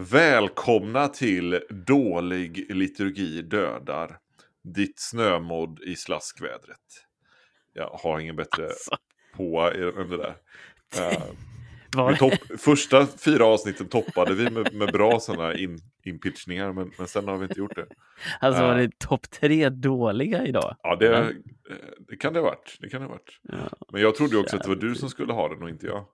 Välkomna till Dålig liturgi dödar. Ditt snömodd i slaskvädret. Jag har ingen bättre Alltså. på än det där. Vi topp, första fyra avsnitten toppade vi med, med bra sådana in, inpitchningar, men, men sen har vi inte gjort det. alltså var det topp tre dåliga idag? Ja, det, eh, det kan det ha varit. Det kan det ha varit. Ja. Men jag trodde också att det var du som skulle ha den och inte jag.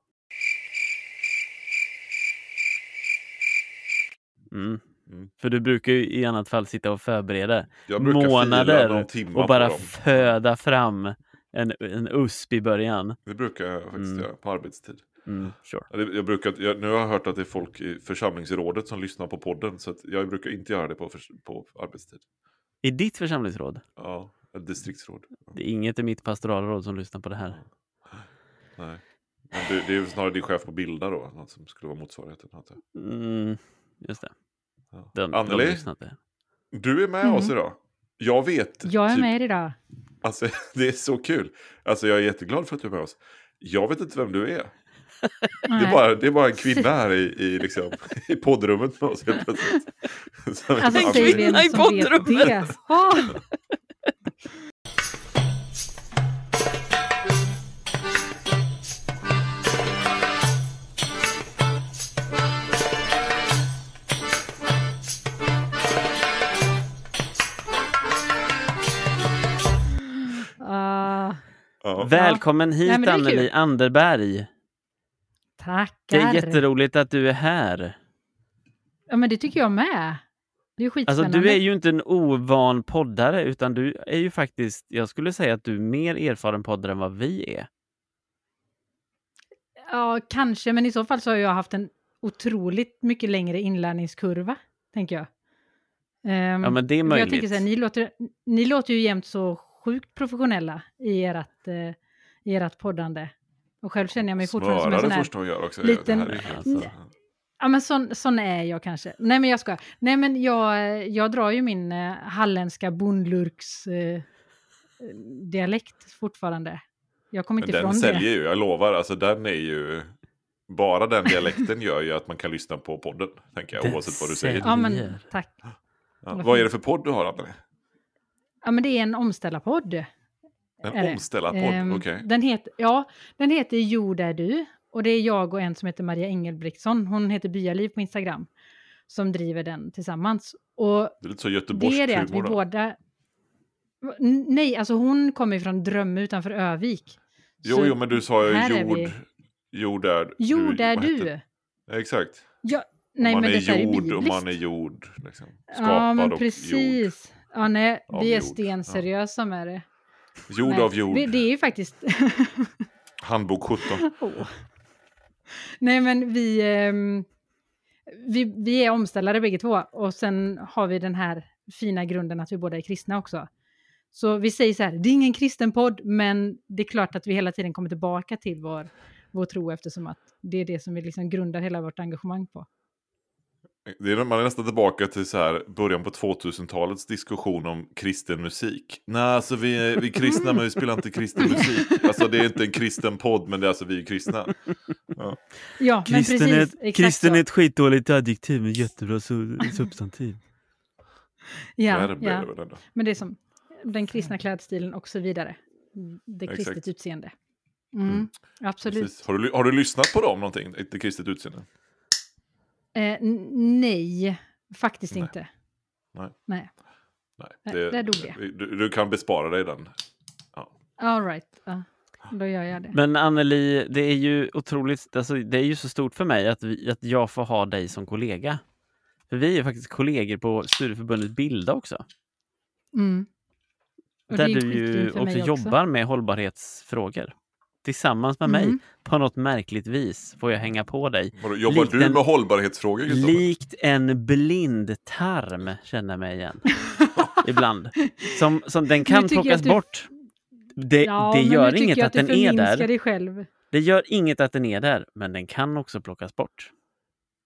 Mm. Mm. För du brukar ju i annat fall sitta och förbereda månader och bara föda fram en, en USP i början. Det brukar jag faktiskt Mm. göra på arbetstid. Mm, sure. Jag brukar, jag, nu har jag hört att det är folk i församlingsrådet som lyssnar på podden. Så jag brukar inte göra det på, på arbetstid. I ditt församlingsråd? Ja, distriktsråd. Det är inget i mitt pastoralråd som lyssnar på det här. Nej. Men det, det är ju snarare din chef på Bilda då. Något som skulle vara motsvarigheten. Mm, just det. De Anneli, inte. du är med Mm. oss idag. Jag vet. Jag är typ- med idag. Alltså, det är så kul. Alltså, jag är jätteglad för att du är med oss. Jag vet inte vem du är. Det är bara, det är bara en kvinna här i, i, liksom, i poddrummet med oss helt plötsligt. Alltså säg Anneli. kvinna i poddrummet. Ja. Välkommen hit Nej, Anneli. Anderberg. tackar. Det är jätteroligt att du är här. Ja, men det tycker jag med. Det är Alltså skitspännande. du är ju inte en ovan poddare utan du är ju faktiskt, jag skulle säga att du är mer erfaren poddare än vad vi är. Ja, kanske, men i så fall så har jag haft en otroligt mycket längre inlärningskurva, tänker jag. Ehm, Ja men det är jag möjligt. tänker så här, ni låter, ni låter ju jämt så sjukt professionella i ert, eh, i ert poddande. Och själv känner jag mig fortfarande som en sån här... första hon gör också. liten- Det här är helt- Alltså. Ja, men sån, sån är jag kanske. Nej, men jag ska. Nej, men jag, jag drar ju min eh, halländska bondlurks eh, dialekt fortfarande. Jag kommer Men inte den ifrån säljer det. ju, jag lovar. Alltså den är ju... Bara den dialekten gör ju att man kan lyssna på podden. Tänker jag, Den oavsett vad du säger. säljer. Ja, men Säljer. tack. Ja. vad är det för podd du har, Anneli? Ja, men det är en omställarpodd. En är omställarpodd? Ehm, Okej. den, heter, ja, den heter Jord är du. Och det är jag och en som heter Maria Engelbrektsson. Hon heter Byaliv på Instagram. Som driver den tillsammans. Och Det är lite så göteborgsk det är det att vi då. båda... Nej, alltså hon kommer från Drömme utanför Övik. Jo, Så jo, men du sa ju är jord... Jord är... Jord är du. Ja, Exakt. Ja, nej, man men är är jord bibliskt. och man är jord. Liksom. Skapad ja, men och precis. Ja, nej, vi är jord. stenseriösa med det. jord. Nej, av jord. Det, det är ju faktiskt... Handbok 17. Åh. Nej, men vi, ehm, vi, vi är omställare bägge två. Och sen har vi den här fina grunden att vi båda är kristna också. Så vi säger så här, det är ingen kristen podd, men det är klart att vi hela tiden kommer tillbaka till vår, vår tro eftersom att det är det som vi liksom grundar hela vårt engagemang på. Det är, man är nästan tillbaka till så här, början på 2000-talets diskussion om kristen musik. Nej, alltså vi är, vi är kristna men vi spelar inte kristen musik. Alltså det är inte en kristen podd men det är alltså vi är kristna. Ja, men Kristen, är, precis. ett- exakt kristen så. är ett skitdåligt adjektiv men jättebra su- substantiv. Ja, ja. det. Men det är som den kristna klädstilen och så vidare. Det kristet Exakt. utseende. Mm, Mm. Absolut. Precis. Har, du, har du lyssnat på dem någonting? Ett kristet utseende? Eh, nej, faktiskt Nej. inte. Nej. Nej. Nej, Nej, där dog det. Du, du kan bespara dig den. All right. Ja, då gör jag det. Men Anneli, det är ju otroligt, alltså, det är ju så stort för mig att, vi, att jag får ha dig som kollega. För vi är ju faktiskt kollegor på studieförbundet Bilda också. Mm. Och Där det är du ju också mig jobbar med hållbarhetsfrågor. Tillsammans med mig, Mm. på något märkligt vis, får jag hänga på dig. Jobbar Likt du en- med hållbarhetsfrågor? Likt en blind tarm känner jag mig igen. Ibland. Som, som den kan plockas att du- bort. Det, Ja, det gör inget att, du den är där. dig själv. Det gör inget att den är där, men den kan också plockas bort.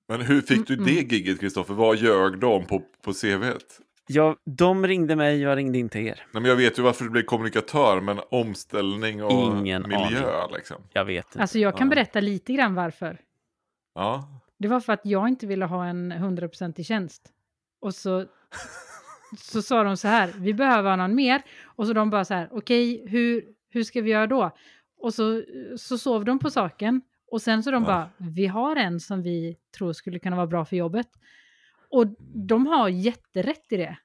Men hur fick du Mm, det gigget Kristoffer? Vad ljög de på, på CVt? Jag, de ringde mig, jag ringde inte er. Nej, men jag vet ju varför du blev kommunikatör, men omställning och Ingen miljö liksom. Jag vet inte. Alltså jag kan Ja. berätta lite grann varför. Ja, Det var för att jag inte ville ha en 100% i tjänst. Och så, så sa de så här, vi behöver någon mer. Och så de bara så här, okej, hur, hur ska vi göra då? Och så, så sov de på saken. Och sen så de Ja. bara, vi har en som vi tror skulle kunna vara bra för jobbet. Och de har jätterätt i det.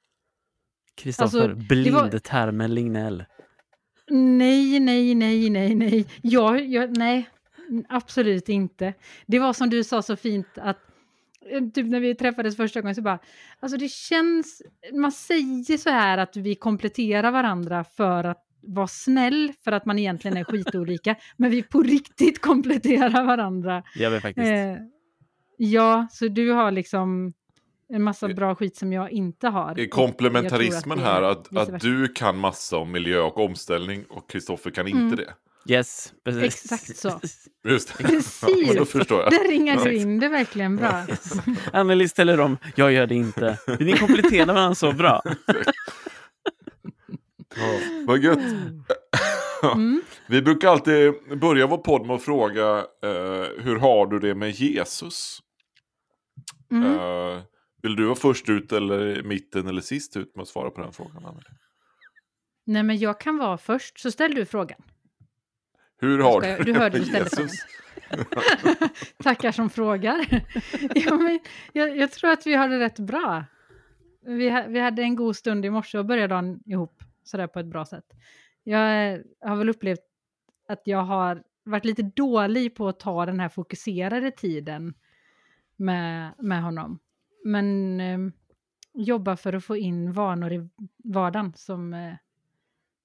Kristoffer, Alltså, det var- blindtarmen Lignell. Nej, nej, nej, nej, nej. Jag, jag, nej, absolut inte. Det var som du sa så fint att eh, typ när vi träffades första gången så bara, alltså det känns, man säger så här att vi kompletterar varandra för att vara snäll för att man egentligen är skitolika, men vi på riktigt kompletterar varandra. Jag vet faktiskt. Eh, ja, så du har liksom en massa bra skit som jag inte har. Är komplementarismen tror här att att, att du kan massa om miljö och omställning och Kristoffer kan inte Mm. det? Yes, precis. Exakt så. Just det. Precis. Då förstår jag. Där ringar du in det verkligen bra. Anneli ställer om, jag gör det inte. Ni kompletterar varandra så bra. Ja, vad gött. Mm. Vi brukar alltid börja vår podd med att fråga eh, hur har du det med Jesus? Mm. Eh, vill du vara först ut eller mitten eller sist ut med att svara på den frågan? Anneli? Nej, men jag kan vara först, så ställ du frågan. Hur har du Du det hörde med du ställde Jesus? Tackar som frågar. ja, men jag, jag tror att vi har det rätt bra. Vi, ha, vi hade en god stund i morse och började dagen ihop sådär på ett bra sätt. Jag eh, har väl upplevt att jag har varit lite dålig på att ta den här fokuserade tiden med, med honom. Men eh, jobba för att få in vanor i vardagen som, eh,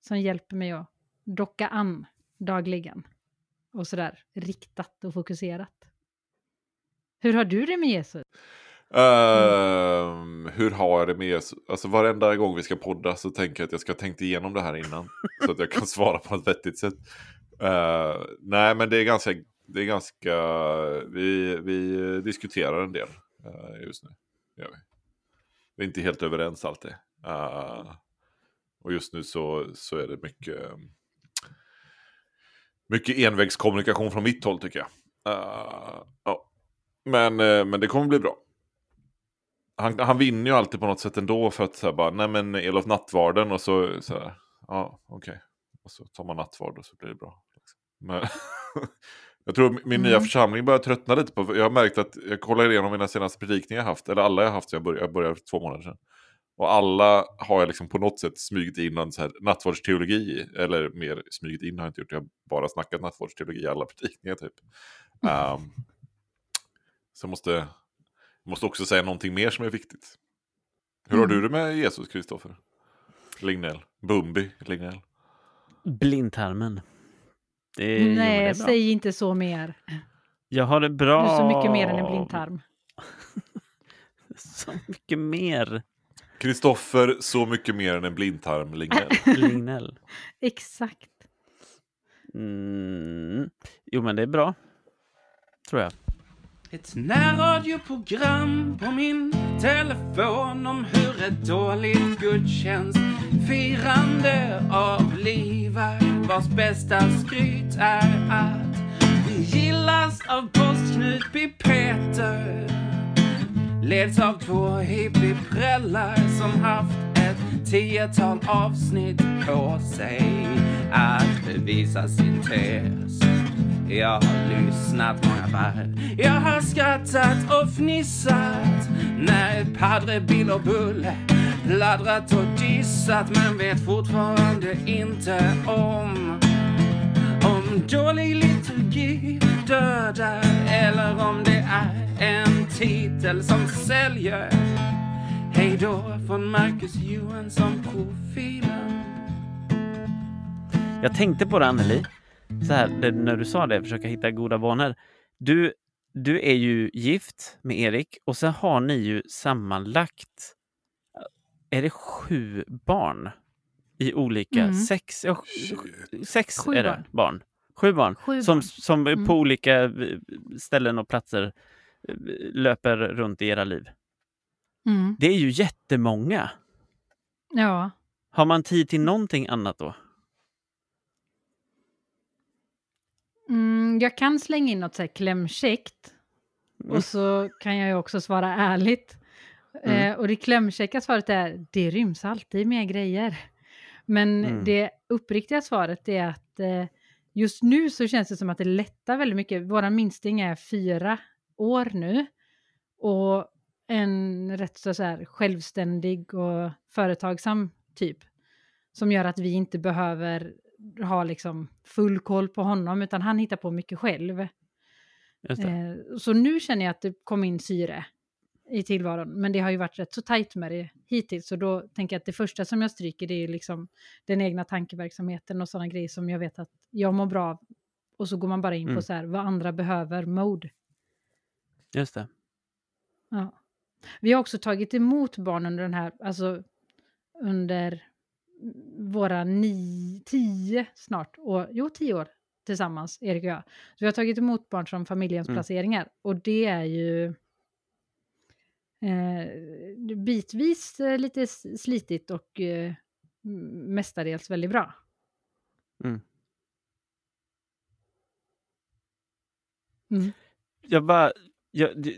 som hjälper mig att docka an dagligen. Och sådär riktat och fokuserat. Hur har du det med Jesus? Ehm, hur har jag det med Jesus? Alltså varenda gång vi ska podda så tänker jag att jag ska ha tänkt igenom det här innan. så att jag kan svara på ett vettigt sätt. Uh, nej men det är ganska, det är ganska, vi, vi diskuterar en del uh, just nu. Gör vi. vi är inte helt överens alltid. Uh, ah, och just nu så, så är det mycket, mycket envägskommunikation från mitt håll tycker jag. Uh, ja. men, uh, men det kommer bli bra han, han vinner ju alltid på något sätt ändå för att så här bara, nej men Elof nattvarden och så, så här, ja okej. Och så tar man nattvard och så blir det bra. Men jag tror min nya Mm. församling börjar tröttna lite på, jag har märkt att jag kollar igenom mina senaste predikningar jag haft, eller alla jag haft, jag började, jag började för två månader sedan. Och alla har jag liksom på något sätt smugit in någon så här nattvardsteologi i, eller mer smugit in har jag inte gjort, jag har bara snackat nattvardsteologi i alla predikningar typ. Um, så jag måste, jag måste också säga någonting mer som är viktigt. Hur har Mm. du det med Jesus, Kristoffer? Lignell? Bumbi Lignell? Blindtarmen. Det jo, Nej, bra. säg inte så mer. Jag har det bra. Du är så mycket mer än en blindtarm. Så mycket mer. Kristoffer, så mycket mer än en blindtarm Lignell. Lignell. Exakt. Mm. Jo, men det är bra. Tror jag. Ett närradioprogram på min telefon om hur ett dåligt gudstjänstfirande avlivar vars bästa skryt är att vi gillas av postknut Peter leds av två hippieprällar som haft ett tiotal avsnitt på sig att bevisa sin tes. Jag har lyssnat många varv. Jag har skrattat och fnissat när Padre Bill och Bulle laddrat och dissat men vet fortfarande inte om om dålig liturgi dödar eller om det är en titel som säljer. Hej då från Marcus Johansson-profilen. Jag tänkte på det, Anneli. Så här, när du sa det, försöka hitta goda vanor. Du, du är ju gift med Erik och sen har ni ju sammanlagt, är det sju barn? I olika, Mm. sex, ja, sex Sju är det barn. barn. Sju barn. Sju som barn. som Mm. på olika eh, ställen och platser eh, löper runt i era liv. Mm. Det är ju jättemånga. Ja. Har man tid till någonting annat då? Mm, jag kan slänga in något så här klämkäckt. Och så kan jag ju också svara ärligt. Mm. Eh, och det klämkäcka svaret är, det ryms alltid mer grejer. Men Mm. det uppriktiga svaret är att eh, just nu så känns det som att det lättar väldigt mycket. Vår minsting är fyra år nu. Och en rätt så, så här självständig och företagsam typ. Som gör att vi inte behöver ha liksom full koll på honom utan han hittar på mycket själv. Eh, så nu känner jag att det kom in syre i tillvaron. Men det har ju varit rätt så tajt med det hittills. Så då tänker jag att det första som jag stryker det är ju liksom den egna tankeverksamheten och sådana grejer som jag vet att jag mår bra av. Och så går man bara in Mm. på så här vad andra behöver, mode. Just det. Ja. Vi har också tagit emot barn under den här, alltså under våra nio, tio snart, år, jo tio år tillsammans, Erik och jag. Så vi har tagit emot barn som familjens Mm. placeringar och det är ju eh, bitvis eh, lite slitigt och eh, mestadels väldigt bra. Mm. Mm. Jag bara... Jag, det,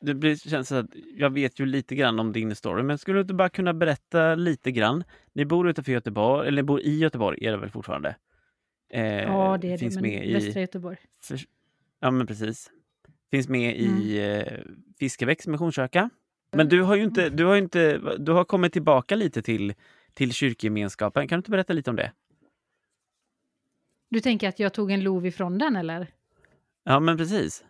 det blir, känns så att jag vet ju lite grann om din story, men skulle du inte bara kunna berätta lite grann? Ni bor utanför Göteborg, eller ni bor i Göteborg, är det väl fortfarande? Eh, Ja, det är finns det, men med i, Västra Göteborg. för, Ja, men precis. Finns med i Mm. eh, Fiskebäcks missionskyrka. Men du har ju inte, du har inte, du har kommit tillbaka lite till, till kyrkgemenskapen. Kan du inte berätta lite om det? Du tänker att jag tog en lov ifrån den eller? Ja, men precis.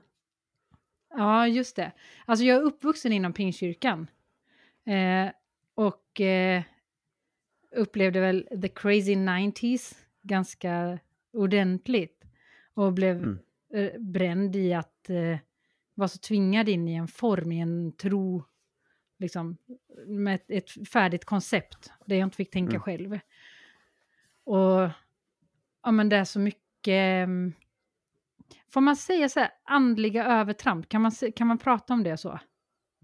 Ja, just det. Alltså jag är uppvuxen inom Pingstkyrkan. Eh, och eh, upplevde väl the crazy 90s ganska ordentligt. Och blev Mm. eh, bränd i att eh, vara så tvingad in i en form, i en tro, liksom med ett, ett färdigt koncept där jag inte fick tänka Mm. själv. Och ja, men det är så mycket... mm, Får man säga så här, andliga övertramp? Kan man, kan man prata om det så?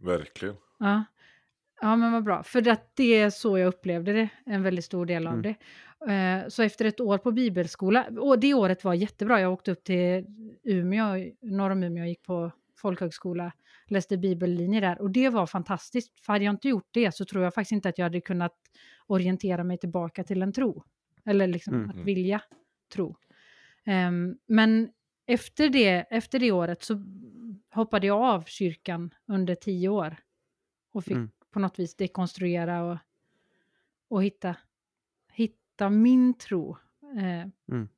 Verkligen. Ja. ja, men vad bra. För att det är så jag upplevde det, en väldigt stor del av Mm. det. Eh, så efter ett år på bibelskola, och det året var jättebra, jag åkte upp till Umeå, norr om Umeå, och gick på folkhögskola, läste bibellinje där, och det var fantastiskt. För hade jag inte gjort det så tror jag faktiskt inte att jag hade kunnat orientera mig tillbaka till en tro. Eller liksom Mm. att vilja tro. Ehm, men efter det, efter det året så hoppade jag av kyrkan under tio år. Och fick Mm. på något vis dekonstruera och, och hitta, hitta min tro. Eh, Mm.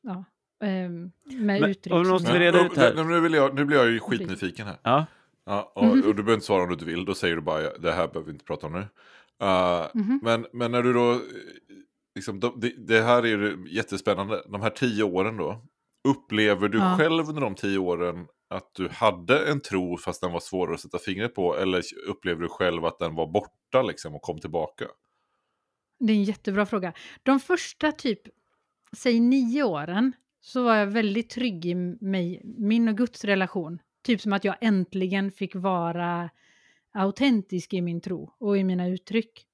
Ja, med Men- uttryck. och måste vi reda ut här. nu, nu, vill jag, nu blir jag ju skitnyfiken här. Ja, Ja, och, och du behöver inte svara om du inte vill, då säger du bara det här behöver vi inte prata om nu. Uh, Mhm. men, men när du då, eh, liksom, de, det, det här är ju jättespännande, de här tio åren då, upplever du Ja. själv under de tio åren att du hade en tro fast den var svårare att sätta fingret på, eller upplever du själv att den var borta liksom och kom tillbaka? Det är en jättebra fråga. De första typ, säg nio åren, så var jag väldigt trygg i mig, min och Guds relation. Typ som att jag äntligen fick vara autentisk i min tro och i mina uttryck.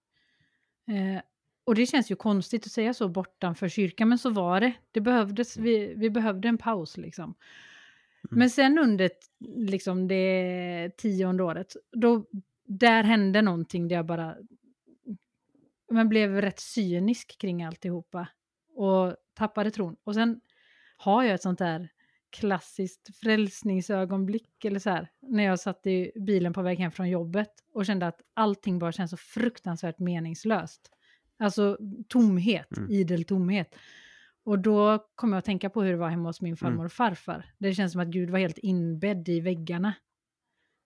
Eh, och det känns ju konstigt att säga så bortanför kyrkan, men så var det. Det behövdes, vi, vi behövde en paus liksom. Men sen under liksom det tionde året, då, där hände någonting där jag bara men blev rätt cynisk kring alltihopa och tappade tron. Och sen har jag ett sånt där klassiskt frälsningsögonblick eller så här, när jag satt i bilen på väg hem från jobbet och kände att allting bara känns så fruktansvärt meningslöst. Alltså tomhet, Mm. idel tomhet. Och då kom jag att tänka på hur det var hemma hos min farmor och farfar. Det känns som att Gud var helt inbädd i väggarna.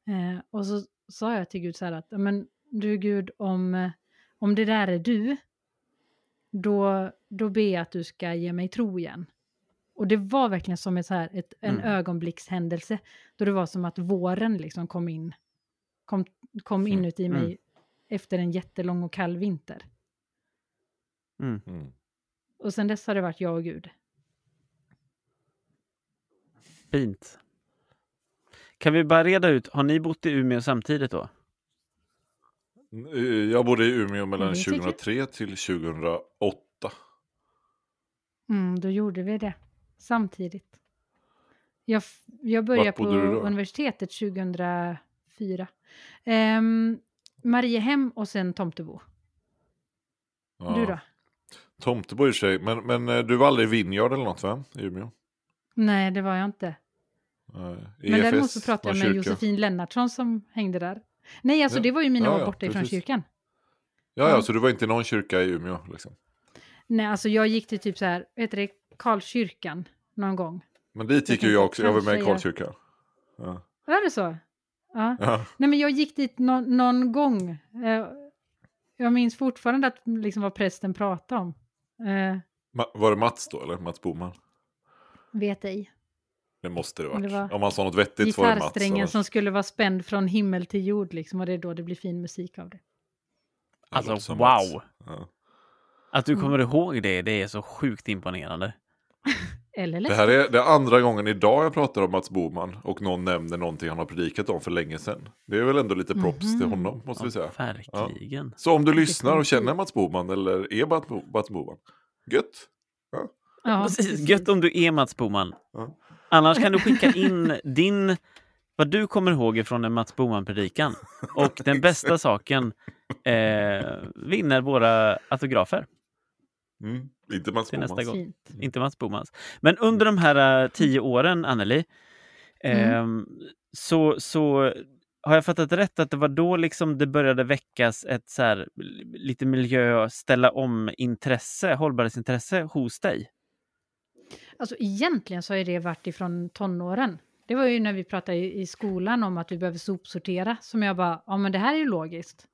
Eh, och så sa jag till Gud så här att, men du Gud, om, om det där är du, då, då ber jag att du ska ge mig tro igen. Och det var verkligen som ett, så här, ett, en Mm. ögonblickshändelse, då det var som att våren liksom kom in, kom, kom Mm. inuti mig Mm. efter en jättelång och kall vinter. mm. Mm. Och sen dess har det varit jag och Gud. fint. Kan vi bara reda ut, har ni bott i Umeå samtidigt då? Eh, Jag bodde i Umeå mellan det tycker jag. 2003 till 2008. Mm, då gjorde vi det samtidigt. Jag, jag började på universitetet 2004. Um, Mariehem och sen Tomtebo. Ja. Du då? Tomtebo i och för sig, men, men eh, du var aldrig i Vinjard eller något va? I Umeå? Nej, det var jag inte. Nej. Men däremot så pratade jag med kyrka. Josefin Lennartsson som hängde där. Nej, alltså Ja. det var ju mina Ja, år ja, borta ifrån kyrkan. Ja, ja, så du var inte i någon kyrka i Umeå liksom. Nej, alltså jag gick till typ så här, vad heter det, Karlskyrkan någon gång. Men dit gick Jag ju jag också, jag var med i kanske Karlskyrkan. Ja. Är det så? Ja. Ja. Nej, men jag gick dit nå- någon gång. Eh, jag minns fortfarande att liksom vad prästen pratade om. Eh, Var det Mats då, eller Mats Boman? vet ej. Det måste det det var Om man sa något vettigt var det Mats. Gitarrsträngen som skulle vara spänd från himmel till jord liksom. Och det är då det blir fin musik av det. Alltså wow! Ja. Att du Mm. kommer ihåg det, det är så sjukt imponerande. Eller Det här är det är andra gången idag jag pratar om Mats Boman och någon nämner någonting han har predikat om för länge sedan. Det är väl ändå lite props till Mhm. honom måste vi säga. Ja, verkligen. Så om du lyssnar och känner Mats Boman eller är Mats Bo- Mats Boman, gött! Ja, precis. Gött om du är Mats Boman. Ja. Annars kan du skicka in din, vad du kommer ihåg ifrån en Mats Boman-predikan. Och den bästa saken eh, vinner våra autografer. Mm. Inte Mats nästa Bomans. gång. Fint. Inte Mats Bomans. Men under de här eh, tio åren, Anneli, Mm. ehm, så, så har jag fattat rätt att det var då liksom det började väckas ett så här, lite miljö, ställa om intresse, hållbarhetsintresse hos dig? Alltså egentligen så har det varit ifrån tonåren. Det var ju när vi pratade i, i skolan om att vi behöver sopsortera som jag bara, ja men det här är ju logiskt.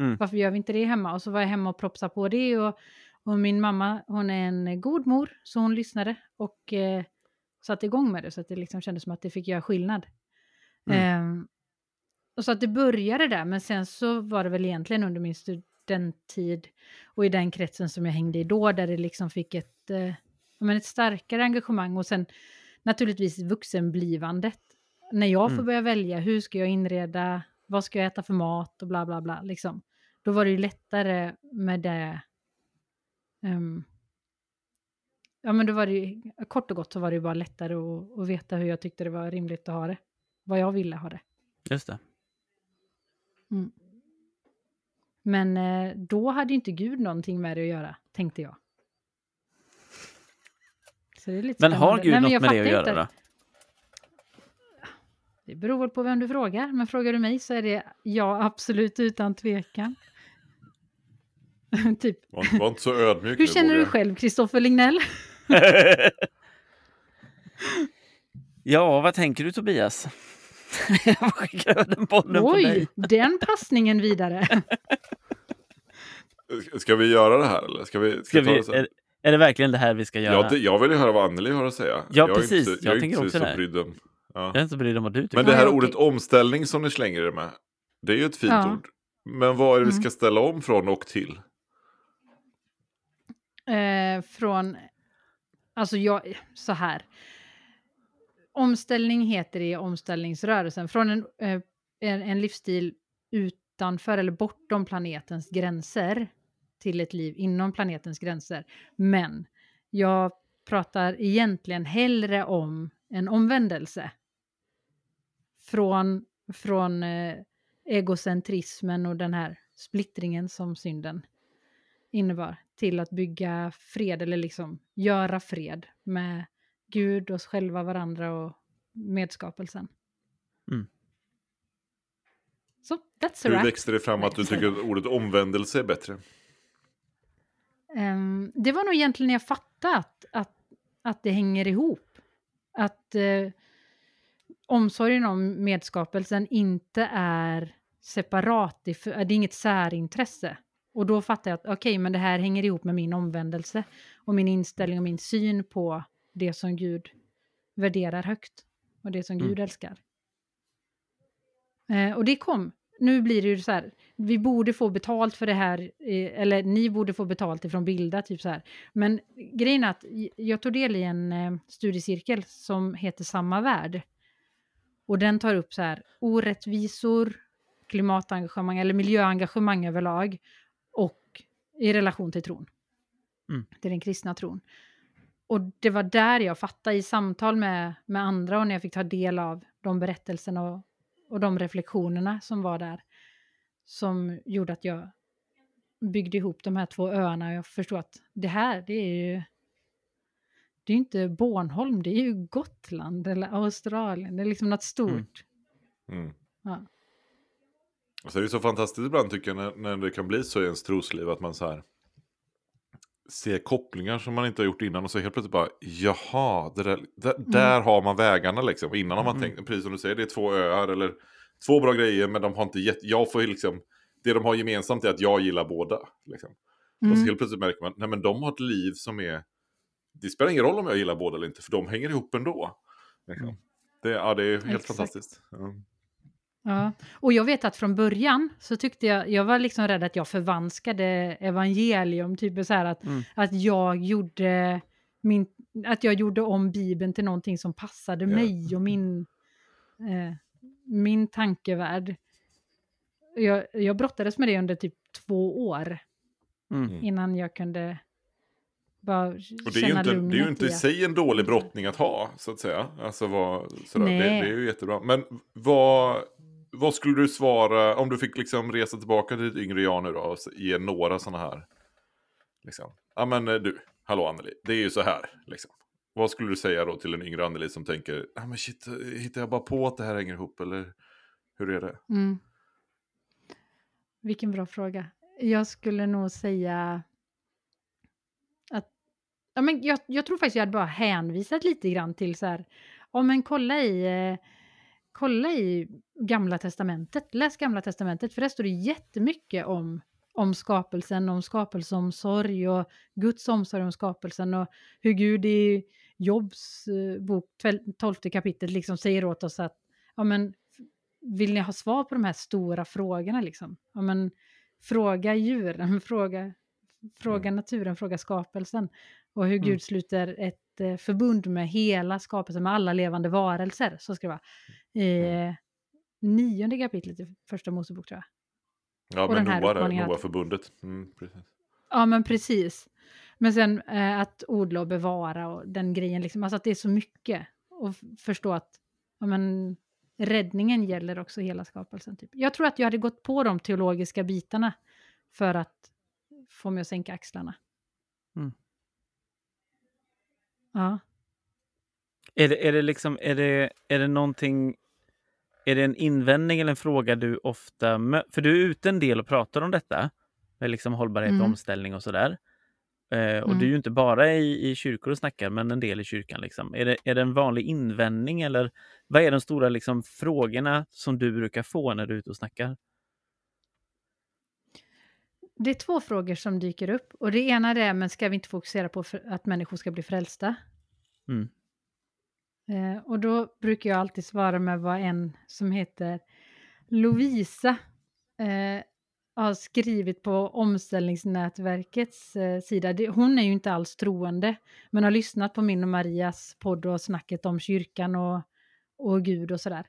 Mm. Varför gör vi inte det hemma? Och så var jag hemma och propsade på det och, och min mamma, hon är en god mor, så hon lyssnade och eh, satte igång med det så att det liksom kändes som att det fick göra skillnad. Mm. Ehm, och så att det började där, men sen så var det väl egentligen under min studenttid och i den kretsen som jag hängde i då, där det liksom fick ett, eh, men ett starkare engagemang och sen naturligtvis vuxenblivandet. När jag får Mm. börja välja, hur ska jag inreda, vad ska jag äta för mat och bla bla bla. Liksom. Då var det ju lättare med det. Ehm, ja men då var det ju, kort och gott så var det ju bara lättare att, att veta hur jag tyckte det var rimligt att ha det. Vad jag ville ha det. Just det. Men eh, då hade ju inte Gud någonting med det att göra, tänkte jag. Men har. Gud Nej, något med det att göra då? Det beror väl på vem du frågar, men frågar du mig så är det ja, absolut utan tvekan. typ, Var, inte- var inte så ödmjuk hur nu, känner du jag. själv, Kristoffer Lignell? ja, vad tänker du Tobias? jag skickar över den bollen på Oj, dig. den passningen vidare. Ska vi göra det här eller? Ska vi, ska Ska vi det är, är det verkligen det här vi ska göra? Ja, det, jag vill ju höra vad Anneli har att säga. Ja, är precis. Inte, Jag jag är tänker också så det. om... Ja. Jag är inte så brydd om vad du tycker. Men det här ordet omställning som ni slänger er med, det är ju ett fint Ja. ord. Men vad är det vi Mm. ska ställa om från och till? Eh, från, alltså jag, så här. Omställning heter det i omställningsrörelsen. Från en, eh, en, en livsstil utanför eller bortom planetens gränser till ett liv inom planetens gränser. Men jag pratar egentligen hellre om en omvändelse. Från, från eh, egocentrismen och den här splittringen som synden innebar till att bygga fred eller liksom göra fred med Gud, oss själva, varandra och medskapelsen. Mm. Så, that's a Hur växte det fram att du tycker att ordet omvändelse är bättre? Ehm, det var nog egentligen när jag fattade att, att, att det hänger ihop. Att eh, omsorgen om medskapelsen inte är separat, det är inget särintresse. Och då fattar jag att okej, men det här hänger ihop med min omvändelse och min inställning och min syn på det som Gud värderar högt och det som Mm. Gud älskar. Eh, och det kom. Nu blir det ju så här, vi borde få betalt för det här, eh, eller ni borde få betalt ifrån Bilda, typ så här. Men grejen är att jag tog del i en eh, studiecirkel som heter Samma värld. Och den tar upp så här orättvisor, klimatengagemang eller miljöengagemang överlag i relation till tron. Mm. Till den kristna tron. och det var där jag fattade i samtal med, med andra och när jag fick ta del av de berättelserna och, och de reflektionerna som var där. Som gjorde att jag byggde ihop de här två öarna och jag förstod att det här, det är ju det är ju inte Bornholm, det är ju Gotland eller Australien, det är liksom något stort. Mm. Ja. Och så är det så fantastiskt ibland tycker jag när, när det kan bli så i ens trosliv att man så här ser kopplingar som man inte har gjort innan och så helt plötsligt bara jaha, det där, där, där har man vägarna liksom. Innan har man Mm. tänkt, precis som du säger, det är två öar eller två bra grejer men de har inte gett, jag får liksom, det de har gemensamt är att jag gillar båda. Liksom. Och så Mm. helt plötsligt märker man, nej men de har ett liv som är, det spelar ingen roll om jag gillar båda eller inte för de hänger ihop ändå. Liksom. Mm. Det, ja, det är helt Exakt. fantastiskt. Ja. Ja, och jag vet att från början så tyckte jag, jag var liksom rädd att jag förvanskade evangelium, typ så här att, Mm. att jag gjorde min, att jag gjorde om Bibeln till någonting som passade Ja. mig och min, eh, min tankevärld. Jag, jag brottades med det under typ två år Mm. innan jag kunde bara Och det är ju känna inte, det är ju inte i att- sig en dålig brottning att ha, så att säga. Alltså, vad, sådär, det, det är ju jättebra. Men vad, vad skulle du svara om du fick liksom resa tillbaka till ditt yngre jag nu då och ge några sådana här. Liksom. Ja men eh, du, hallå Anneli, det är ju så här. Liksom. Vad skulle du säga då till en yngre Anneli som tänker, ja men shit, eh, hittar jag bara på att det här hänger ihop eller hur är det? Mm. Vilken bra fråga. Jag skulle nog säga att ja, men jag, jag tror faktiskt jag hade bara hänvisat lite grann till så här, ja men kolla i, eh, kolla i Gamla Testamentet, läs Gamla Testamentet, för där står det jättemycket om, om skapelsen, om skapelseomsorg och Guds omsorg om skapelsen och hur Gud i Jobs eh, bok, tväl- 12 kapitel, liksom säger åt oss att ja, men, vill ni ha svar på de här stora frågorna? Liksom? Ja, men, fråga djuren, fråga, fråga naturen, fråga skapelsen. Och hur Mm. Gud sluter ett eh, förbund med hela skapelsen, med alla levande varelser. Så ska det vara. I eh, nionde kapitlet i första Mosebok tror jag. Ja Och men Noa-förbundet. Mm, precis. Ja, men precis. Men sen eh, att odla och bevara och den grejen, liksom, alltså att det är så mycket. Och förstå att ja, men, räddningen gäller också hela skapelsen. Typ. Jag tror att jag hade gått på de teologiska bitarna för att få mig att sänka axlarna. Mm. Ja. Är det, är det liksom, är det, är det någonting, är det en invändning eller en fråga du ofta möter? För du är ute en del och pratar om detta, med liksom hållbarhet och Mm. omställning och sådär. Eh, och Mm. du är ju inte bara i, i kyrkor och snackar, men en del i kyrkan. Liksom. Är, det, är det en vanlig invändning eller vad är de stora liksom, frågorna som du brukar få när du är ute och snackar? Det är två frågor som dyker upp. Och det ena är, men ska vi inte fokusera på att människor ska bli frälsta? Mm. Eh, och då brukar jag alltid svara med vad en som heter Lovisa eh, har skrivit på omställningsnätverkets eh, sida. Det, hon är ju inte alls troende, men har lyssnat på min och Marias podd och snacket om kyrkan och, och Gud och sådär.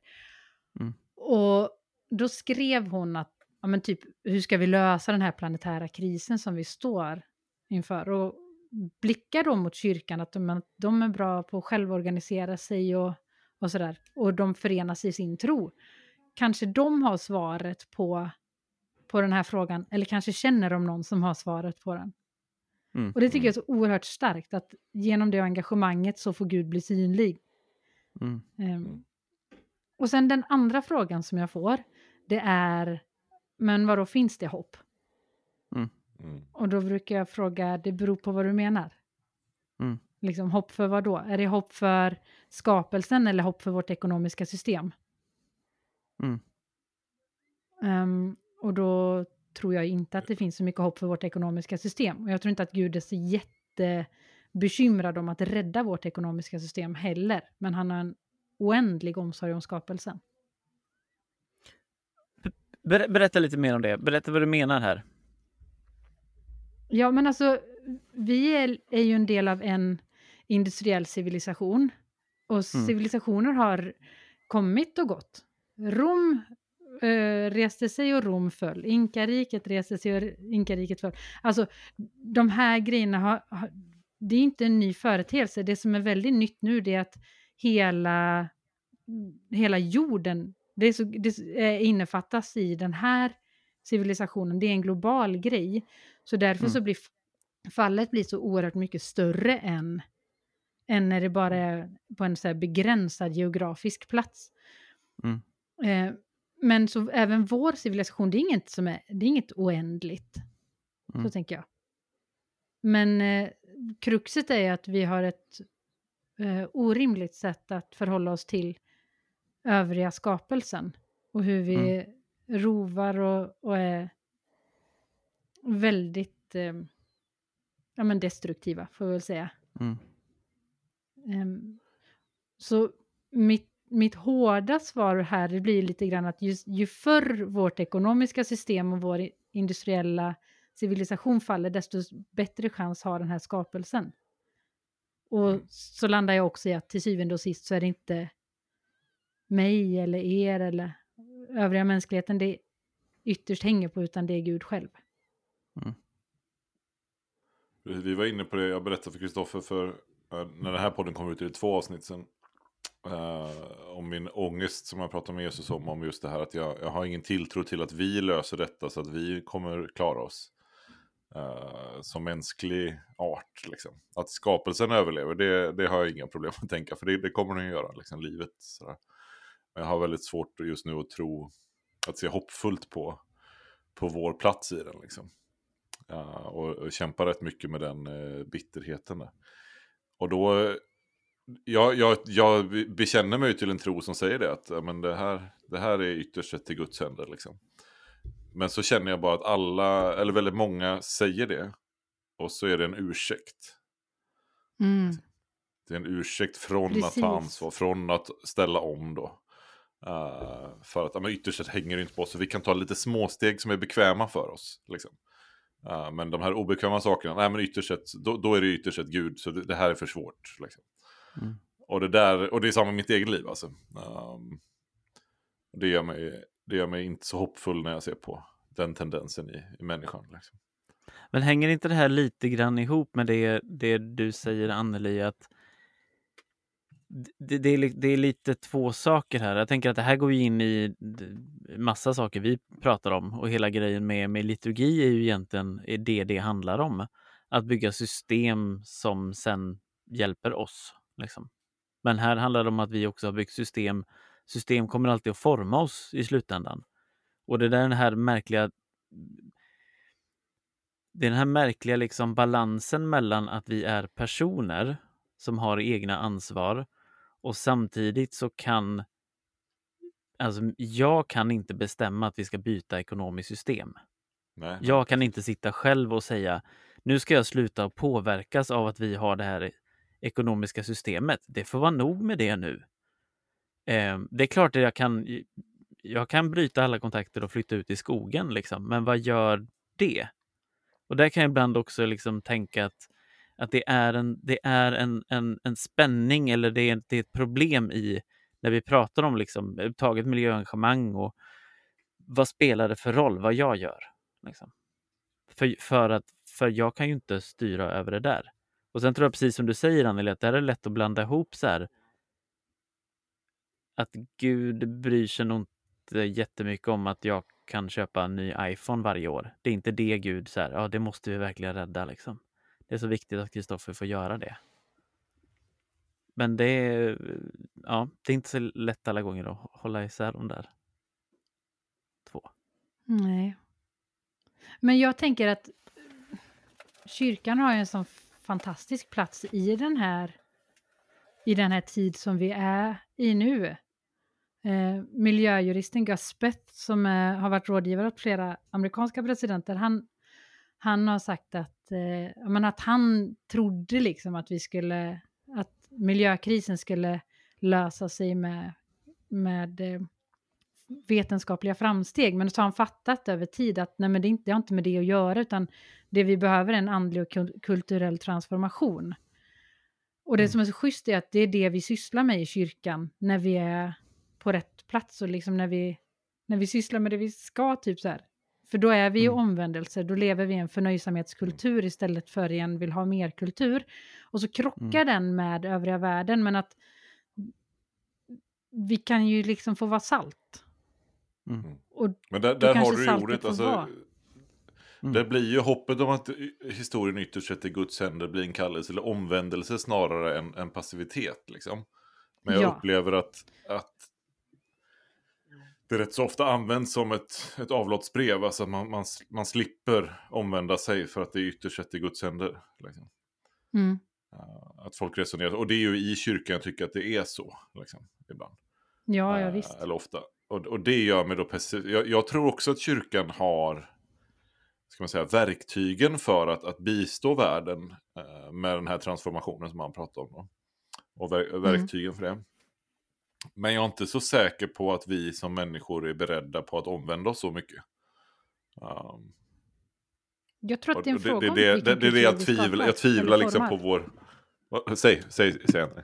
Mm. Och då skrev hon att, ja men typ, hur ska vi lösa den här planetära krisen som vi står inför? Och blickar då mot kyrkan, att de, de är bra på att självorganisera sig och, och sådär. Och de förenas i sin tro. Kanske de har svaret på, på den här frågan, eller kanske känner de någon som har svaret på den. Mm. Och det tycker jag är så oerhört starkt, att genom det engagemanget så får Gud bli synlig. Mm. Ehm, och sen den andra frågan som jag får, det är, men vadå, finns det hopp? Mm. Och då brukar jag fråga, det beror på vad du menar. Mm. Liksom hopp för vad då? Är det hopp för skapelsen eller hopp för vårt ekonomiska system? Mm. Ehm, och då tror jag inte att det finns så mycket hopp för vårt ekonomiska system. Och jag tror inte att Gud är så jättebekymrad om att rädda vårt ekonomiska system heller. Men han har en oändlig omsorg om skapelsen. Ber, berätta lite mer om det. Berätta vad du menar här. Ja, men alltså, vi är, är ju en del av en industriell civilisation. Och civilisationer har kommit och gått. Rom eh, reste sig och Rom föll. Inkariket reste sig och Inkariket föll. Alltså, de här grejerna har, har det är inte en ny företeelse. Det som är väldigt nytt nu är att hela, hela jorden det, är så, det är- innefattas i den här civilisationen. Det är en global grej. Så därför Mm. så blir fallet blir så oerhört mycket större än, än när det bara är på en så begränsad geografisk plats. Mm. Eh, men så även vår civilisation, det är inget, som är, det är inget oändligt. Mm. Så tänker jag. Men eh, kruxet är att vi har ett eh, orimligt sätt att förhålla oss till övriga skapelsen. Och hur vi rovar och, och är väldigt eh, ja, men destruktiva, får vi väl säga. Mm. Ehm, så mitt, mitt hårda svar här det blir lite grann att ju, ju förr vårt ekonomiska system och vår industriella civilisation faller, desto bättre chans har den här skapelsen. Och så landar jag också i att till syvende och sist så är det inte mig eller er eller övriga mänskligheten det ytterst hänger på, utan det är Gud själv. Mm. Vi var inne på det, jag berättade för Kristoffer för eh, när den här podden kom ut i två avsnitt sen. eh, om min ångest som jag pratade med Jesus om, om just det här att jag, jag har ingen tilltro till att vi löser detta så att vi kommer klara oss. Uh, som mänsklig art liksom. Att skapelsen överlever, det, det har jag inga problem att tänka, för det, det kommer den att göra, liksom livet. Sådär. Jag har väldigt svårt just nu att tro, att se hoppfullt på, på vår plats i den liksom. Ja, och, och kämpar rätt mycket med den eh, bitterheten. Där. Och då, jag, jag, jag bekänner mig till en tro som säger det, att men det, här, det här är ytterst sett till Guds händer. Liksom. Men så känner jag bara att alla, eller väldigt många säger det. Och så är det en ursäkt. Det är en ursäkt från att Precis. ta ansvar, från att ställa om då. Eh, för att men ytterst sett hänger det inte på oss, så vi kan ta lite småsteg som är bekväma för oss. Liksom. Eh, men de här obekväma sakerna, nej men ytterst sett, då, då är det ytterst sett Gud, så det, det här är för svårt. Liksom. Mm. Och, det där, och det är samma i mitt eget liv alltså. Ehm, det, gör mig, det gör mig inte så hoppfull när jag ser på den tendensen i, i människan. Liksom. Men hänger inte det här lite grann ihop med det, det du säger Anneli att det, det, är, det är lite två saker här. Jag tänker att det här går in i massa saker vi pratar om och hela grejen med, med liturgi är ju egentligen det det handlar om. Att bygga system som sen hjälper oss. Liksom. Men här handlar det om att vi också har byggt system. System kommer alltid att forma oss i slutändan. Och det är den här märkliga det är den här märkliga liksom balansen mellan att vi är personer som har egna ansvar och samtidigt så kan Alltså, jag kan inte bestämma att vi ska byta ekonomiskt system. Nej, Jag kan inte sitta själv och säga nu ska jag sluta påverkas av att vi har det här ekonomiska systemet. Det får vara nog med det nu. Eh, det är klart att jag kan, jag kan bryta alla kontakter och flytta ut i skogen, liksom. men vad gör det? Och där kan jag ibland också liksom tänka att, att det är, en, det är en, en, en spänning eller det är, det är ett problem i när vi pratar om liksom, taget miljöengagemang och vad spelar det för roll vad jag gör? Liksom. För, för, att, för jag kan ju inte styra över det där. Och sen tror jag precis som du säger Anneli, att det här är lätt att blanda ihop så här. Att Gud bryr sig nog inte jättemycket om att jag kan köpa en ny iPhone varje år. Det är inte det Gud så här, ja det måste vi verkligen rädda liksom. Det är så viktigt att Kristoffer får göra det. Men det är, ja, det är inte så lätt alla gånger att hålla isär de där två. Nej. Men jag tänker att kyrkan har ju en sån fantastisk plats i den här, i den här tid som vi är i nu. Eh, miljöjuristen Gus Speth, som eh, har varit rådgivare åt flera amerikanska presidenter, han, han har sagt att, eh, men att han trodde liksom att vi skulle, att miljökrisen skulle lösa sig med, med eh, vetenskapliga framsteg. Men så har han fattat över tid att nej, men det, är inte, det har inte med det att göra, utan det vi behöver är en andlig och kul- kulturell transformation. Och det Mm. som är så schysst är att det är det vi sysslar med i kyrkan när vi är på rätt plats och liksom när vi, när vi sysslar med det vi ska, typ så här För då är vi i Mm. omvändelse, då lever vi i en förnöjsamhetskultur istället för i en vill ha mer kultur. Och så krockar den med övriga världen, men att vi kan ju liksom få vara salt. Mm. Och Men där, där har du ju saltet ordet. Alltså, vara. Mm. Det blir ju hoppet om att historien ytterst sett i Guds händer blir en kallelse eller omvändelse snarare än, än passivitet. Liksom. Men jag Ja. upplever att, att det rätt så ofta används som ett, ett avlåtsbrev. Alltså att man, man, man slipper omvända sig för att det är ytterst sett i Guds händer. Liksom. mm, Uh, Att folk resonerar. Och det är ju i kyrkan jag tycker att det är så. Liksom, ibland. ja, ja, Eh, visst. Eller ofta. Och, och det gör mig då pessimist. Jag, jag tror också att kyrkan har ska man säga, verktygen för att, att bistå världen eh, med den här transformationen som man pratar om. Då. Och ver, Mm. verktygen för det. Men jag är inte så säker på att vi som människor är beredda på att omvända oss så mycket. Um, Jag tror att det är en det, fråga det, om det, det, det det jag skapar jag tvivlar liksom på vår... Säg, säg, säg André.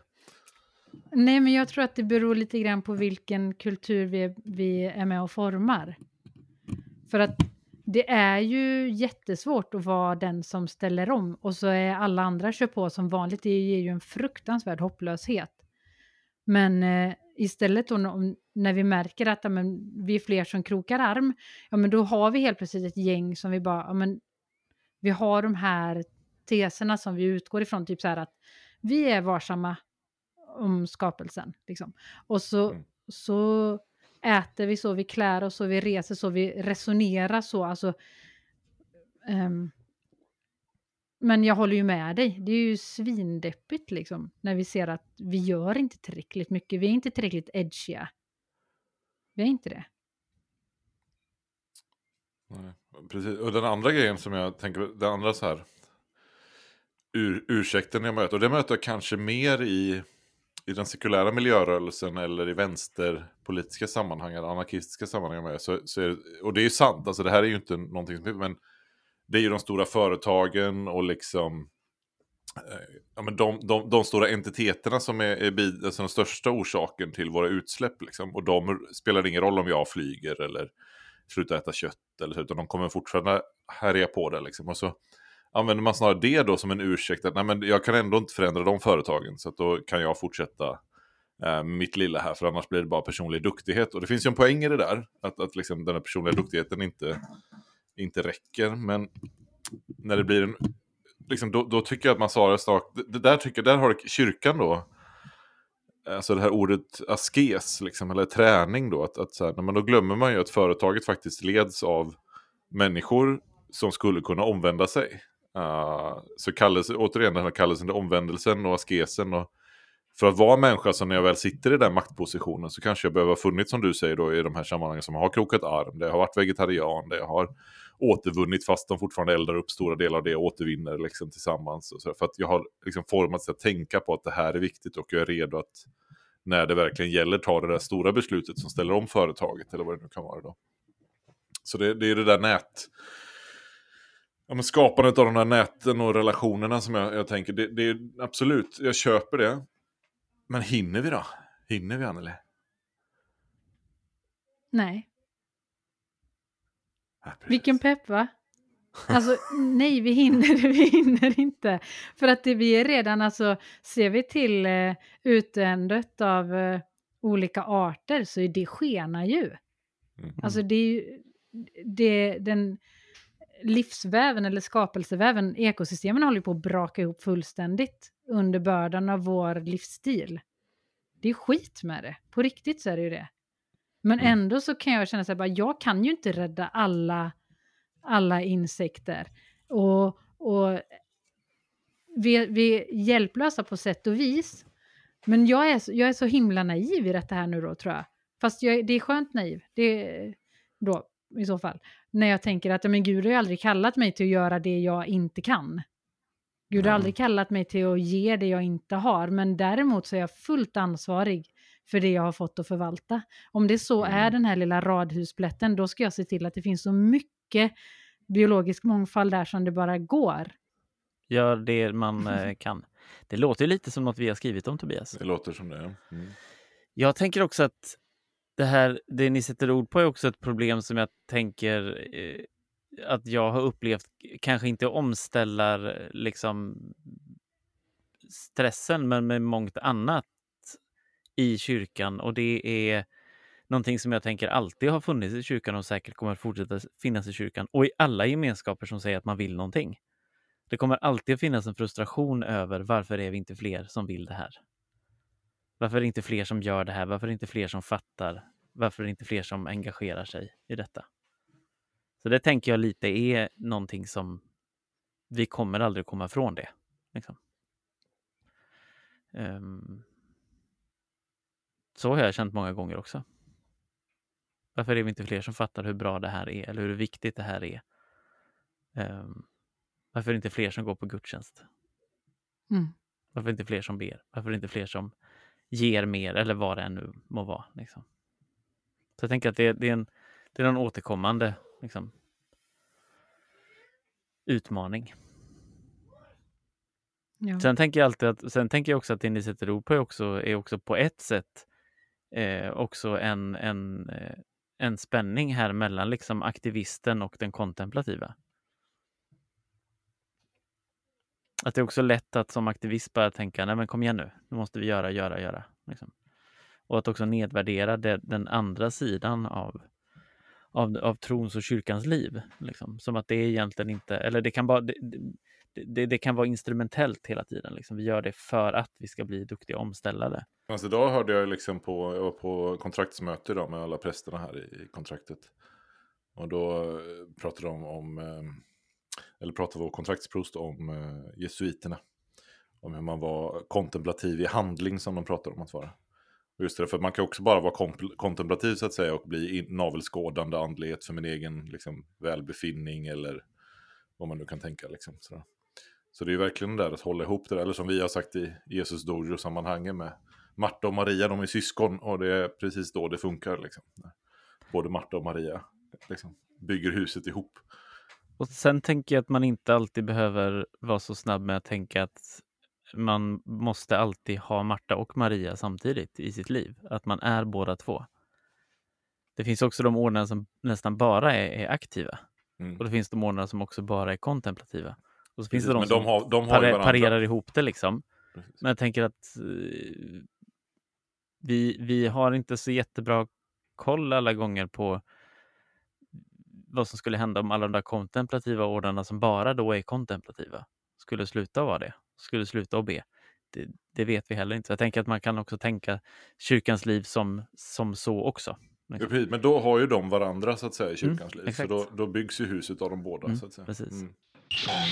Nej, men jag tror att det beror lite grann på vilken kultur vi, vi är med och formar. För att det är ju jättesvårt att vara den som ställer om och så är alla andra kör på som vanligt. Det ger ju en fruktansvärd hopplöshet. Men eh, istället då om, när vi märker att ja, men, vi är fler som krokar arm, ja men då har vi helt plötsligt ett gäng som vi bara, ja men vi har de här teserna som vi utgår ifrån, typ så här att vi är varsamma om skapelsen. Liksom. Och så, Mm. så äter vi så, vi klär oss så, vi reser så, vi resonerar så. Alltså, ehm, men jag håller ju med dig, det är ju svindeppigt liksom, när vi ser att vi gör inte tillräckligt mycket, vi är inte tillräckligt edgiga. Vi är inte det. Nej, precis. Och den andra grejen som jag tänker, den andra så här ur, ursäkten jag möter, och det möter jag kanske mer i, i den sekulära miljörörelsen eller i vänsterpolitiska sammanhang eller anarkistiska sammanhang med, så, så är det, och det är ju sant, alltså det här är ju inte någonting som, men det är ju de stora företagen och liksom eh, Ja, men de, de, de stora entiteterna som är, är alltså den största orsaken till våra utsläpp. Liksom. Och de spelar ingen roll om jag flyger eller slutar äta kött. Eller så, utan de kommer fortfarande härja på det. Liksom. Och så använder man snarare det då som en ursäkt. Att nej, men jag kan ändå inte förändra de företagen. Så att då kan jag fortsätta eh, mitt lilla här. För annars blir det bara personlig duktighet. Och det finns ju en poäng i det där. Att, att liksom den här personliga duktigheten inte, inte räcker. Men när det blir en liksom, då, då tycker jag att man sa det snart, det, där tycker där har kyrkan då, alltså det här ordet askes, liksom, eller träning då, att, att så här, men då glömmer man ju att företaget faktiskt leds av människor som skulle kunna omvända sig. Uh, så kallelse, återigen den här kallelsen till omvändelsen och askesen och för att vara människa så när jag väl sitter i den maktpositionen så kanske jag behöver ha funnits som du säger då i de här sammanhangen som har krokat arm, det har varit vegetarian, det har återvunnit fast de fortfarande eldar upp stora delar av det och återvinner liksom tillsammans. Och så, för att jag har liksom formats att tänka på att det här är viktigt och jag är redo att när det verkligen gäller ta det där stora beslutet som ställer om företaget eller vad det nu kan vara då. Så det, det är det där nät... Ja, men skapandet av de här näten och relationerna som jag, jag tänker, det, det är absolut, jag köper det. Men hinner vi då? Hinner vi Anneli? Nej. Ja. Vilken pepp va? Alltså nej, vi hinner, vi hinner inte. För att det, vi är redan, alltså ser vi till eh, utdöendet av eh, olika arter så är det skenar ju. Mm. Alltså det är ju, det, den livsväven eller skapelseväven, ekosystemen håller på att braka ihop fullständigt under bördan av vår livsstil. Det är skit med det, på riktigt så är det ju det. Men Mm. ändå så kan jag känna så här, bara, jag kan ju inte rädda alla, alla insekter. Och, och vi, vi är hjälplösa på sätt och vis. Men jag är, jag är så himla naiv i detta här nu då tror jag. Fast jag, det är skönt naiv. Det då i så fall. När jag tänker att men Gud har ju aldrig kallat mig till att göra det jag inte kan. Gud har aldrig kallat mig till att ge det jag inte har. Men däremot så är jag fullt ansvarig för det jag har fått att förvalta. Om det så Mm. är den här lilla radhusplätten, då ska jag se till att det finns så mycket biologisk mångfald där som det bara går. Gör det man eh, kan. Det låter ju lite som något vi har skrivit om Tobias. Det låter som det. Mm. Jag tänker också att det här, det ni sätter ord på är också ett problem som jag tänker eh, att jag har upplevt, kanske inte omställar liksom stressen, men med mångt annat i kyrkan och det är någonting som jag tänker alltid har funnits i kyrkan och säkert kommer att fortsätta finnas i kyrkan och i alla gemenskaper som säger att man vill någonting. Det kommer alltid att finnas en frustration över varför är vi inte fler som vill det här? Varför är det inte fler som gör det här? Varför är det inte fler som fattar? Varför är det inte fler som engagerar sig i detta? Så det tänker jag lite är någonting som vi kommer aldrig komma ifrån det. Liksom. Um, så har jag känt många gånger också. Varför är vi inte fler som fattar hur bra det här är eller hur viktigt det här är? Um, varför är det inte fler som går på gudstjänst? Mm. Varför är det inte fler som ber? Varför är det inte fler som ger mer eller vad det än nu må vara? Liksom? Så jag tänker att det, det, är, en, det är en återkommande liksom, utmaning. Ja. Sen tänker jag alltid att, sen tänker jag också att det ni sätter ord på är också, är också på ett sätt eh, också en, en, eh, en spänning här mellan liksom aktivisten och den kontemplativa. Att det är också lätt att som aktivist bara tänka, nej men kom igen nu, nu måste vi göra, göra, göra. Liksom. Och att också nedvärdera det, den andra sidan av, av, av trons och kyrkans liv. Liksom. Som att det egentligen inte, eller det kan bara, det, det, det, kan vara instrumentellt hela tiden. Liksom. Vi gör det för att vi ska bli duktiga omställare. Alltså idag hörde jag liksom på, jag var på kontraktsmöte idag med alla prästerna här i, kontraktet. Och då eh, pratade de om, eh, eller pratade vår kontraktsprost om eh, jesuiterna. Om hur man var kontemplativ i handling som de pratade om att vara. Just det, för man kan också bara vara kontemplativ så att säga och bli navelskådande andlighet för min egen liksom, välbefinning eller vad man nu kan tänka. Liksom, sådär. Så det är verkligen det där att hålla ihop det där, eller som vi har sagt i Jesus Dojo-sammanhanget med Marta och Maria, de är syskon och det är precis då det funkar. Liksom. Både Marta och Maria liksom, bygger huset ihop. Och sen tänker jag att man inte alltid behöver vara så snabb med att tänka att man måste alltid ha Marta och Maria samtidigt i sitt liv. Att man är båda två. Det finns också de ordnar som nästan bara är, är aktiva. Mm. Och det finns de ordnar som också bara är kontemplativa. Och så finns det de, som har, de har par parerar ihop det liksom. Precis. Men jag tänker att uh, vi, vi har inte så jättebra koll alla gånger på vad som skulle hända om alla de där kontemplativa ordarna som bara då är kontemplativa skulle sluta vara det, skulle sluta att be. Det, det, vet vi heller inte. Så jag tänker att man kan också tänka kyrkans liv som, som så också. Ja, precis, men då har ju de varandra så att säga i mm, kyrkans mm, liv. Så då, då, byggs ju huset av de båda. Mm, så att säga. Precis. Mm.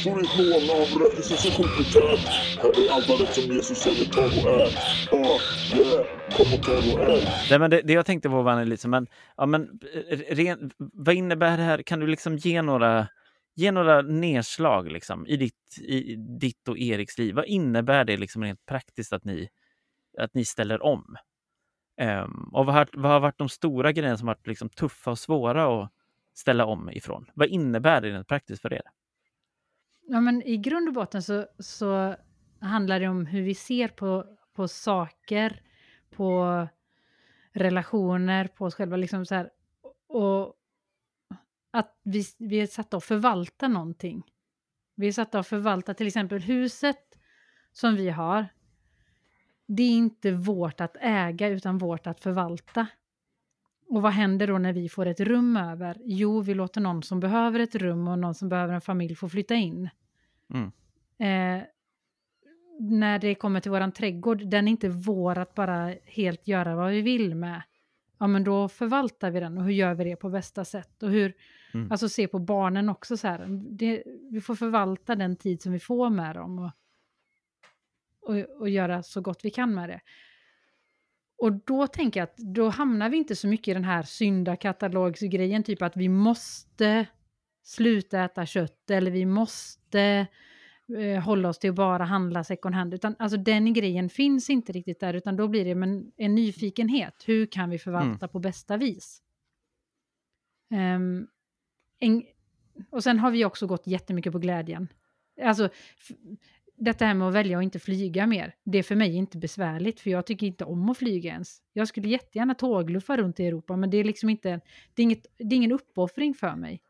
Tror ditt lån av rättvisans kompetent. Här är altaret som Jesus säger ta och ät. Oh, yeah. Kom och ta och ät. Nej, men det, det jag tänkte på var lite, liksom, men, ja, men ren, vad innebär det här? Kan du liksom ge några, ge några nedslag liksom, i, ditt, i ditt och Eriks liv? Vad innebär det liksom rent praktiskt att ni, att ni ställer om? Um, och vad har, vad har varit de stora grejerna som varit liksom tuffa och svåra att ställa om ifrån? Vad innebär det rent praktiskt för er? Ja, men I grund och botten så, så handlar det om hur vi ser på, på saker, på relationer, på oss själva. Liksom så här, och att vi, vi är satta att förvalta någonting. Vi är satta att förvalta till exempel huset som vi har det är inte vårt att äga utan vårt att förvalta. Och vad händer då när vi får ett rum över? Jo, vi låter någon som behöver ett rum och någon som behöver en familj få flytta in. Mm. Eh, när det kommer till våran trädgård, den är inte vår att bara helt göra vad vi vill med. Ja, men då förvaltar vi den och hur gör vi det på bästa sätt? Och hur, mm. alltså se på barnen också så här, det, vi får förvalta den tid som vi får med dem. Och, och, och göra så gott vi kan med det. Och då tänker jag att då hamnar vi inte så mycket i den här syndakatalogsgrejen, typ att vi måste sluta äta kött eller vi måste eh, hålla oss till att bara handla second hand. Utan alltså den grejen finns inte riktigt där, utan då blir det men, en nyfikenhet. Hur kan vi förvalta mm. på bästa vis? Um, en, och sen har vi också gått jättemycket på glädjen. Alltså, detta här med att välja att inte flyga mer, det är för mig inte besvärligt, för jag tycker inte om att flyga ens. Jag skulle jättegärna tågluffa runt i Europa, men det är liksom inte, det är, inget, det är ingen uppoffring för mig.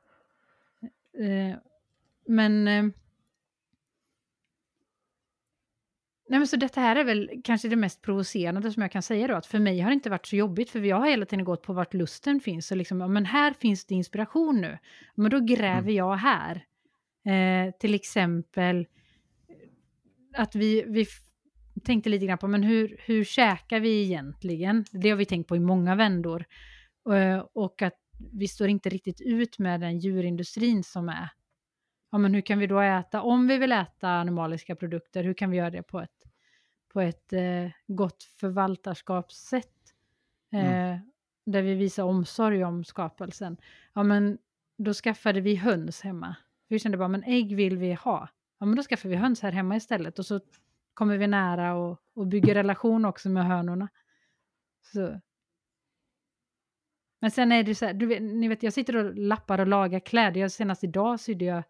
Eh, men... Eh, nej men så detta här är väl kanske det mest provocerande som jag kan säga då, att för mig har det inte varit så jobbigt, för jag har hela tiden gått på vart lusten finns. Så liksom, ja, men här finns det inspiration nu. Men då gräver Mm. jag här. Eh, till exempel att vi, vi tänkte lite grann på, men hur, hur käkar vi egentligen? Det har vi tänkt på i många vändor. Eh, och att vi står inte riktigt ut med den djurindustrin som är. Ja, men hur kan vi då äta, om vi vill äta animaliska produkter, hur kan vi göra det på ett, på ett eh, gott förvaltarskapssätt? Eh, Där vi visar omsorg om skapelsen. Ja, men då skaffade vi höns hemma. Vi kände bara, men ägg vill vi ha. Ja, men då skaffar vi höns här hemma istället. Och så kommer vi nära och, och bygger relation också med hönorna. Så. Men sen är det så här, du vet, ni vet, jag sitter och lappar och lagar kläder. Jag, senast idag sydde jag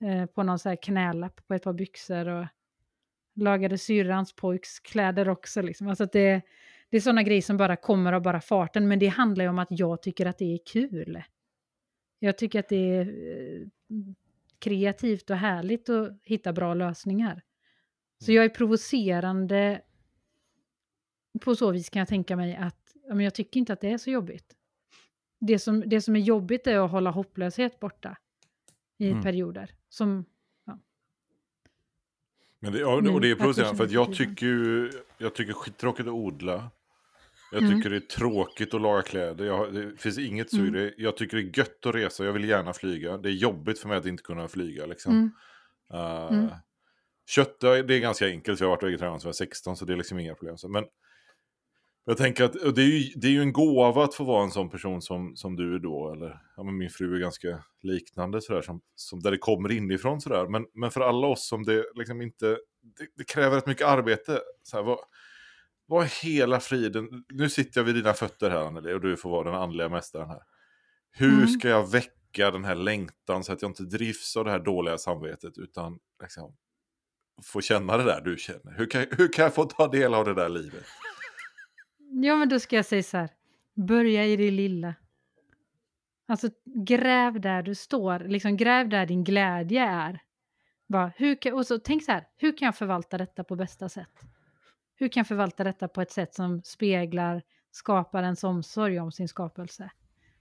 eh, på någon så här knälapp på ett par byxor och lagade syrrans pojks kläder också. Liksom. Alltså det, det är sådana grejer som bara kommer av bara farten, men det handlar ju om att jag tycker att det är kul. Jag tycker att det är eh, kreativt och härligt att hitta bra lösningar. Så jag är provocerande på så vis kan jag tänka mig att men jag tycker inte att det är så jobbigt. Det som, det som är jobbigt är att hålla hopplöshet borta i Mm. perioder. Som, Men det, ja, och det är provocerande för att jag tycker ju, jag tycker skittråkigt att odla. Jag Mm. tycker det är tråkigt att laga kläder. Jag, det finns inget sug. Mm. Jag tycker det är gött att resa. Jag vill gärna flyga. Det är jobbigt för mig att inte kunna flyga. Liksom. Uh. Kött, det är ganska enkelt. för Jag har varit vegetarian sedan jag var 16 så det är liksom inga problem. Men jag tänker att och det, är ju, det är ju en gåva att få vara en sån person som, som du är då. Eller ja, men min fru är ganska liknande sådär. Som, som där det kommer inifrån sådär. Men, men för alla oss som det liksom inte... Det, det kräver rätt mycket arbete. Så här, vad, vad är hela friden? Nu sitter jag vid dina fötter här Anneli och du får vara den andliga mästaren här. Hur Mm. ska jag väcka den här längtan så att jag inte drivs av det här dåliga samvetet utan liksom, få känna det där du känner? Hur kan, hur kan jag få ta del av det där livet? Ja, men då ska jag säga så här. Börja i det lilla. Alltså gräv där du står, liksom gräv där din glädje är. Bara, hur kan, och så tänk så här, hur kan jag förvalta detta på bästa sätt? Hur kan jag förvalta detta på ett sätt som speglar skaparens omsorg om sin skapelse?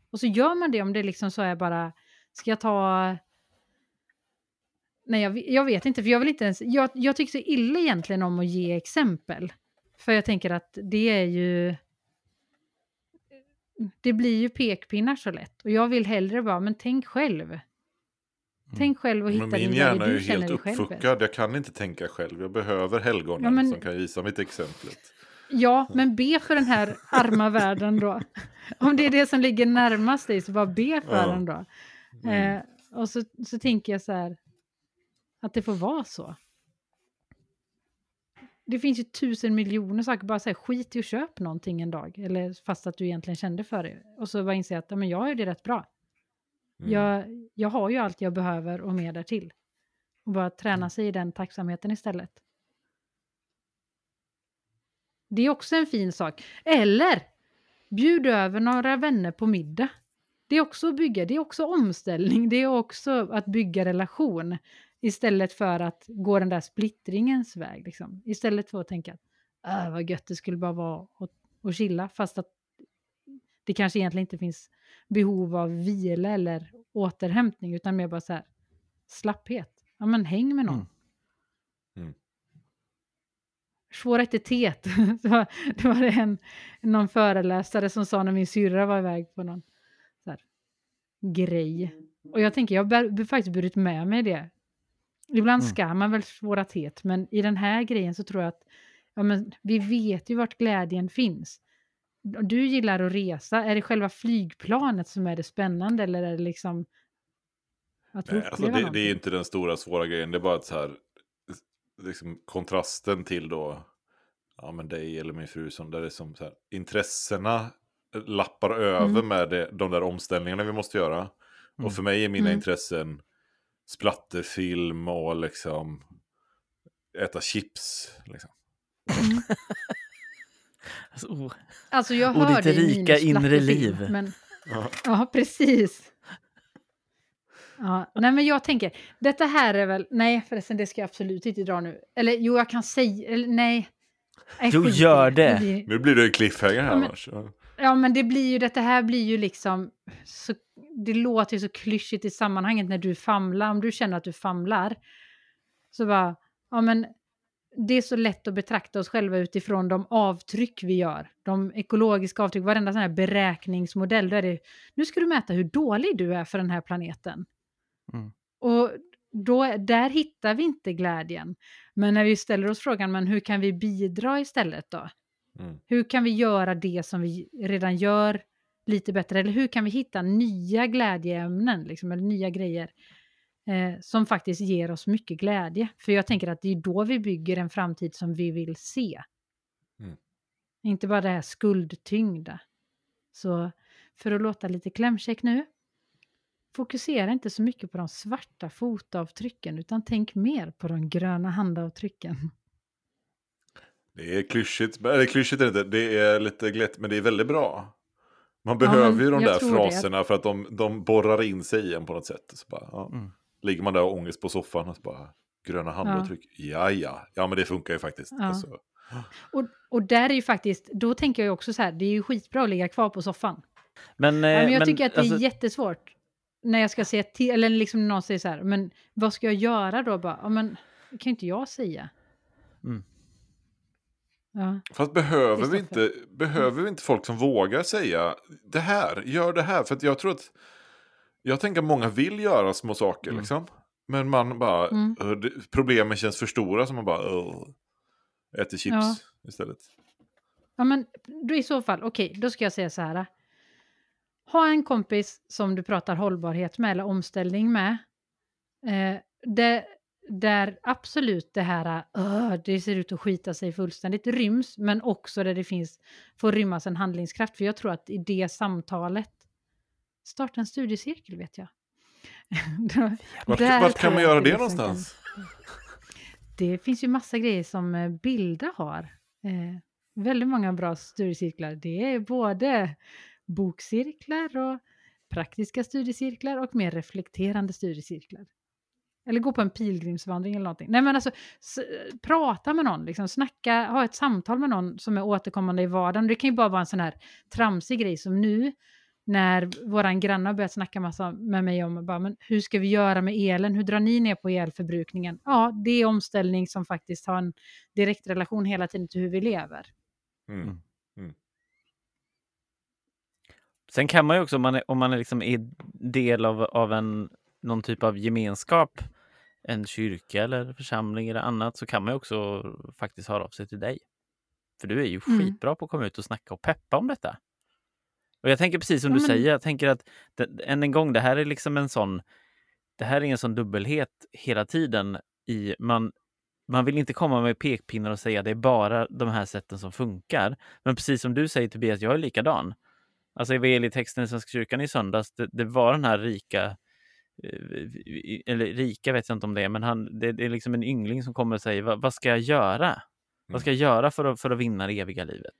Och så gör man det om det liksom så är bara, ska jag ta... Nej, jag, jag vet inte, för jag vill inte ens... Jag, jag tycker så illa egentligen om att ge exempel. För jag tänker att det är ju... Det blir ju pekpinnar så lätt. Och jag vill hellre bara, men tänk själv. Tänk själv och hitta Mm. Men min hjärna är ju helt uppfuckad. Jag kan inte tänka själv. Jag behöver helgonen Ja, men- som kan visa mitt exemplet. Ja, men be för den här arma världen då. Om det är det som ligger närmast dig, så bara be för Ja. den då. Mm. Eh, och så, så tänker jag så här, att det får vara så. Det finns ju tusen miljoner saker, bara säga skit i och köp någonting en dag. Eller fast att du egentligen kände för det. Och så bara inse att ja, men jag gör det rätt bra. Mm. Jag, jag har ju allt jag behöver och mer därtill. Och bara träna sig i den tacksamheten istället. Det är också en fin sak. Eller bjud över några vänner på middag. Det är också att bygga, det är också omställning, det är också att bygga relation. Istället för att gå den där splittringens väg. Liksom. Istället för att tänka att äh, vad gött det skulle bara vara att, att chilla. Fast att det kanske egentligen inte finns behov av vila eller återhämtning. Utan mer bara så här slapphet. Ja men häng med någon. Mm. Mm. Svåritet. det var, det var en, någon föreläsare som sa när min syrra var iväg på någon så här, grej. Och jag tänker, jag har faktiskt burit med mig det. Ibland Mm. ska man väl svåritet, men i den här grejen så tror jag att ja, men vi vet ju vart glädjen finns. Du gillar att resa, är det själva flygplanet som är det spännande eller är det liksom att Nej, alltså det, det är inte den stora svåra grejen. Det är bara att så här, liksom kontrasten till då, ja men dig eller min fru som där det är som så här, intressena lappar över Mm. med det, de där omställningarna vi måste göra. Mm. Och för mig är mina Mm. intressen splatterfilm och liksom äta chips. Liksom. Alltså, oh. Alltså jag hör ditt det i rika inre liv. Men, Ja. ja, precis. Ja, nej men jag tänker, detta här är väl, nej förresten det ska jag absolut inte dra nu. Eller jo, jag kan säga, eller nej. Jo, gör det. Nu blir det en cliffhanger här Ja, men- annars. Ja. Men det blir ju, detta här blir ju liksom, så, det låter ju så klyschigt i sammanhanget när du famlar, om du känner att du famlar. Så bara, ja men det är så lätt att betrakta oss själva utifrån de avtryck vi gör. De ekologiska avtryck, varenda sån här beräkningsmodell. Där det, nu ska du mäta hur dålig du är för den här planeten. Mm. Och då, där hittar vi inte glädjen. Men när vi ställer oss frågan, men hur kan vi bidra istället då? Mm. Hur kan vi göra det som vi redan gör lite bättre? Eller hur kan vi hitta nya glädjeämnen, liksom, eller nya grejer eh, som faktiskt ger oss mycket glädje? För jag tänker att det är då vi bygger en framtid som vi vill se. Mm. Inte bara det här skuldtyngda. Så för att låta lite klämkäck nu, fokusera inte så mycket på de svarta fotavtrycken utan tänk mer på de gröna handavtrycken. Det är klyschigt, eller klyschigt är det inte, det är lite glätt, men det är väldigt bra. Man Ja, behöver men ju de där tror det. fraserna för att de, de borrar in sig i en på något sätt. Så bara, ja. Mm. Ligger man där och ångest på soffan och så bara, gröna handavtryck, ja ja, ja men det funkar ju faktiskt. Ja. Alltså, Och, och där är ju faktiskt, då tänker jag också så här, det är ju skitbra att ligga kvar på soffan. Men, eh, Ja, men jag men, tycker att det är alltså, jättesvårt. När jag ska säga till, eller liksom någon säger så här, men vad ska jag göra då? Bara, ja, men det kan ju inte jag säga. Mm. Ja, Fast behöver vi, inte, behöver vi inte folk som vågar säga det här, gör det här? För jag tror att, jag tänker att många vill göra små saker Mm. liksom. Men man bara, Mm. "Ö, det- problemen känns för stora så man bara, äter chips Ja. istället. ja men då i så fall, okej, då ska jag säga så här. Ha en kompis som du pratar hållbarhet med eller omställning med. Eh, det, där absolut det här, "Åh, det ser ut att skita sig fullständigt, ryms, men också där det finns, får rymmas en handlingskraft. För jag tror att i det samtalet, starta en studiecirkel vet jag. Vart, vart kan man göra det någonstans? Det finns ju massa grejer som eh, Bilda har. Eh, väldigt många bra studiecirklar. Det är både bokcirklar och praktiska studiecirklar och mer reflekterande studiecirklar. Eller gå på en pilgrimsvandring eller någonting. Nej men alltså, s- prata med någon, liksom, snacka, ha ett samtal med någon som är återkommande i vardagen. Det kan ju bara vara en sån här tramsig grej som nu när våran grannar börjat snacka massa med mig om bara, men hur ska vi göra med elen, hur drar ni ner på elförbrukningen? Ja, det är omställning som faktiskt har en direkt relation hela tiden till hur vi lever. Mm. Sen kan man ju också, om man är, om man är, liksom del av, av en, någon typ av gemenskap, en kyrka eller församling eller annat, så kan man ju också faktiskt höra av sig till dig. För du är ju Mm. skitbra på att komma ut och snacka och peppa om detta. Och jag tänker precis som Ja, du men- säger, jag tänker att det, än en gång, det här är liksom en sån, det här är en sån dubbelhet hela tiden i man man vill inte komma med pekpinnar och säga det är bara de här sätten som funkar. Men precis som du säger Tobias, jag är likadan. Alltså evangelietexten i Svenska kyrkan i söndags, det, det var den här rika, eller rika vet jag inte om det är, men han, det, det är liksom en yngling som kommer och säger, vad, vad ska jag göra? Vad ska jag göra för att, för att vinna det eviga livet?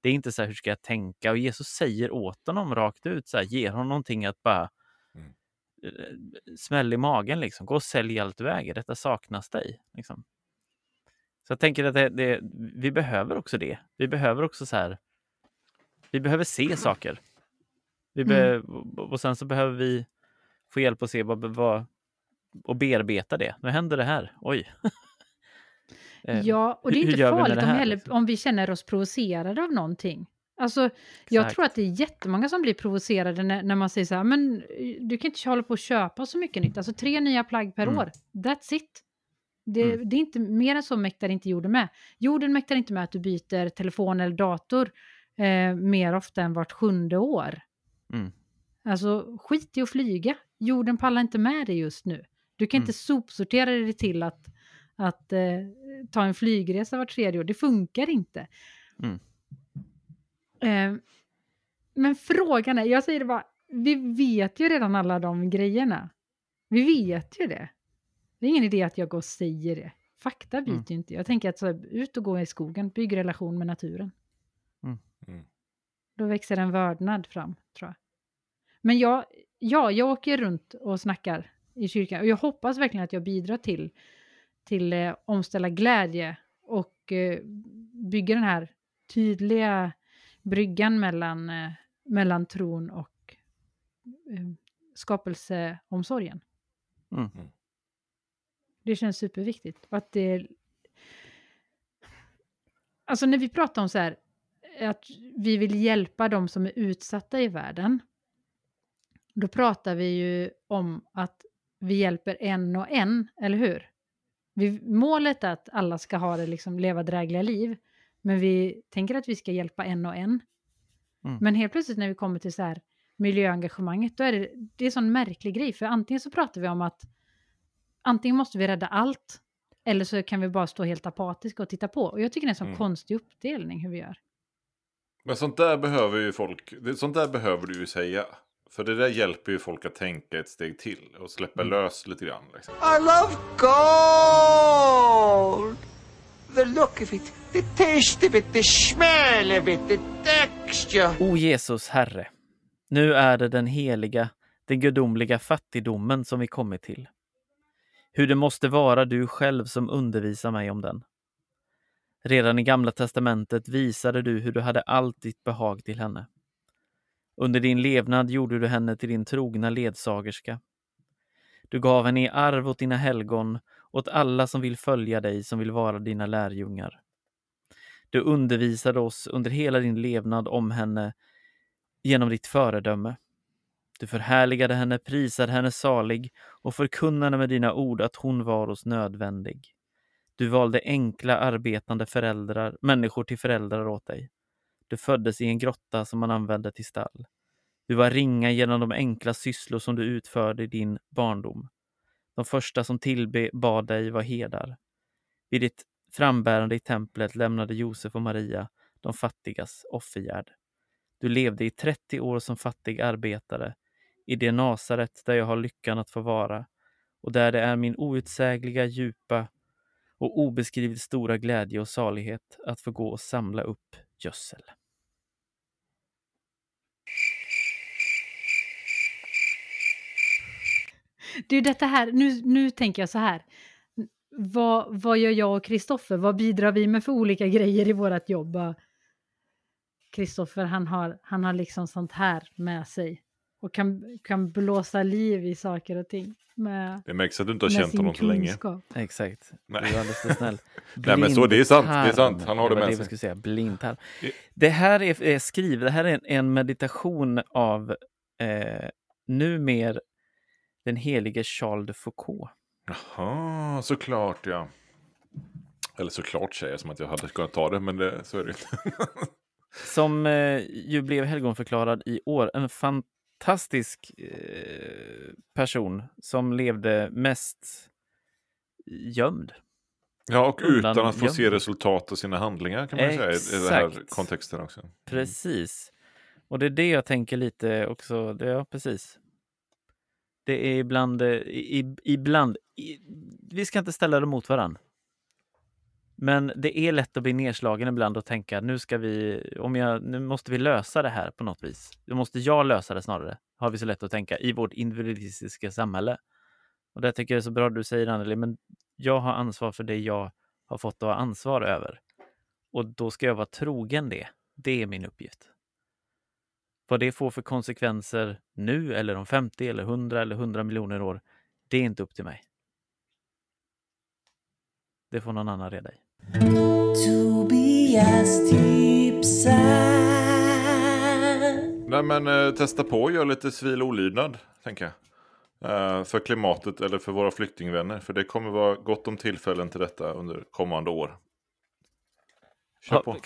Det är inte så här, hur ska jag tänka? Och Jesus säger åt honom rakt ut, så här, ger honom någonting att bara Mm. eh, smäll i magen liksom. Gå och sälj allt du äger, detta saknas dig. Liksom. Så jag tänker att det, det, vi behöver också det. Vi behöver också så här, vi behöver se saker. Vi be, Och sen så behöver vi få hjälp att se vad, vad och bearbeta det. Nu händer det här. Oj. Eh, Ja, och det är inte farligt om, heller, liksom? om vi känner oss provocerade av någonting. Alltså, jag exakt. tror att det är jättemånga som blir provocerade när, när man säger så här, men eh, du kan inte hålla på och köpa så mycket nytt. Alltså tre nya plagg per Mm. år, that's it. Det, Mm. det är inte mer än så mäktar inte jorden med. Jorden mäktar inte med att du byter telefon eller dator eh, mer ofta än vart sjunde år. Mm. Alltså skit i att flyga. Jorden pallar inte med det just nu. Du kan Mm. inte sopsortera dig till att, att eh, ta en flygresa var tredje år. Det funkar inte. Mm. Eh, men frågan är, jag säger det bara, vi vet ju redan alla de grejerna. Vi vet ju det. Det är ingen idé att jag går och säger det. Fakta byter Mm. ju inte. Jag tänker att så, här, ut och gå i skogen, bygg relation med naturen. Mm. Mm. Då växer en vördnad fram, tror jag. Men jag, ja, jag åker runt och snackar i kyrkan och jag hoppas verkligen att jag bidrar till, till eh, omställa glädje och eh, bygga den här tydliga bryggan mellan, eh, mellan tron och eh, skapelseomsorgen. Mm. Det känns superviktigt. Att det... Alltså när vi pratar om så här, att vi vill hjälpa de som är utsatta i världen, då pratar vi ju om att vi hjälper en och en, eller hur? Vi, målet är att alla ska ha det, liksom, leva drägliga liv, men vi tänker att vi ska hjälpa en och en. Mm. Men helt plötsligt när vi kommer till så här miljöengagemanget, då är det, det är en sån märklig grej, för antingen så pratar vi om att antingen måste vi rädda allt, eller så kan vi bara stå helt apatiska och titta på. Och jag tycker det är en sån Mm. konstig uppdelning hur vi gör. Men sånt där behöver ju folk, sånt där behöver du ju säga. För det där hjälper ju folk att tänka ett steg till och släppa Mm. lös lite grann. Liksom. I love gold. The look of it, the taste of it, the smell of it, the texture. O Jesus Herre, nu är det den heliga, den gudomliga fattigdomen som vi kommit till. Hur det måste vara du själv som undervisar mig om den. Redan i Gamla testamentet visade du hur du hade allt ditt behag till henne. Under din levnad gjorde du henne till din trogna ledsagerska. Du gav henne i arv åt dina helgon, åt alla som vill följa dig, som vill vara dina lärjungar. Du undervisade oss under hela din levnad om henne genom ditt föredöme. Du förhärligade henne, prisade henne salig och förkunnade med dina ord att hon var oss nödvändig. Du valde enkla arbetande föräldrar, människor till föräldrar åt dig. Du föddes i en grotta som man använde till stall. Du var ringa genom de enkla sysslor som du utförde i din barndom. De första som tillbad dig var herdar. Vid ditt frambärande i templet lämnade Josef och Maria de fattigas offergärd. Du levde i 30 år som fattig arbetare i det Nasaret där jag har lyckan att få vara och där det är min outsägliga, djupa och obeskrivligt stora glädje och salighet att få gå och samla upp gödsel. Det är detta här, nu, nu tänker jag så här. Vad, vad gör jag och Kristoffer? Vad bidrar vi med för olika grejer i vårt jobb? Kristoffer, han har, han har liksom sånt här med sig och kan, kan blåsa liv i saker och ting med, Det märks att du inte har känt honom så länge. Exakt. Nej. Du är alldeles för snäll. Nej, men så- det är sant, det är sant. Han har det var med det sig. säga. Blindtarm. Det- Det här är, är skrivet, det här är en, en meditation av eh, numer den helige Charles de Foucault. Jaha, såklart ja. Eller såklart säger jag som att jag hade kunnat ta det, men det, så är det inte. som eh, ju blev helgonförklarad i år. En fantastisk eh, person som levde mest gömd. Ja, och utan att få se gömd. resultat av sina handlingar kan man säga i- den här Exakt. kontexten också. Precis. Och det är det jag tänker lite också. Det, ja, precis. Det är ibland, eh, i, ibland i, vi ska inte ställa dem mot varandra. Men det är lätt att bli nedslagen ibland och tänka nu ska vi, om jag, nu måste vi lösa det här på något vis. Nu måste jag lösa det snarare, har vi så lätt att tänka i vårt individualistiska samhälle. Och det tycker jag är så bra du säger Anneli, men jag har ansvar för det jag har fått att ha ansvar över. Och då ska jag vara trogen det. Det är min uppgift. Vad det får för konsekvenser nu eller om 50 eller 100 eller 100 miljoner år, det är inte upp till mig. Det får någon annan reda i. Tobias tipsar. Nej men eh, testa på och gör lite civil olydnad, tänker jag. Eh, för klimatet eller för våra flyktingvänner. För det kommer vara gott om tillfällen till detta under kommande år. Kör Ha, på.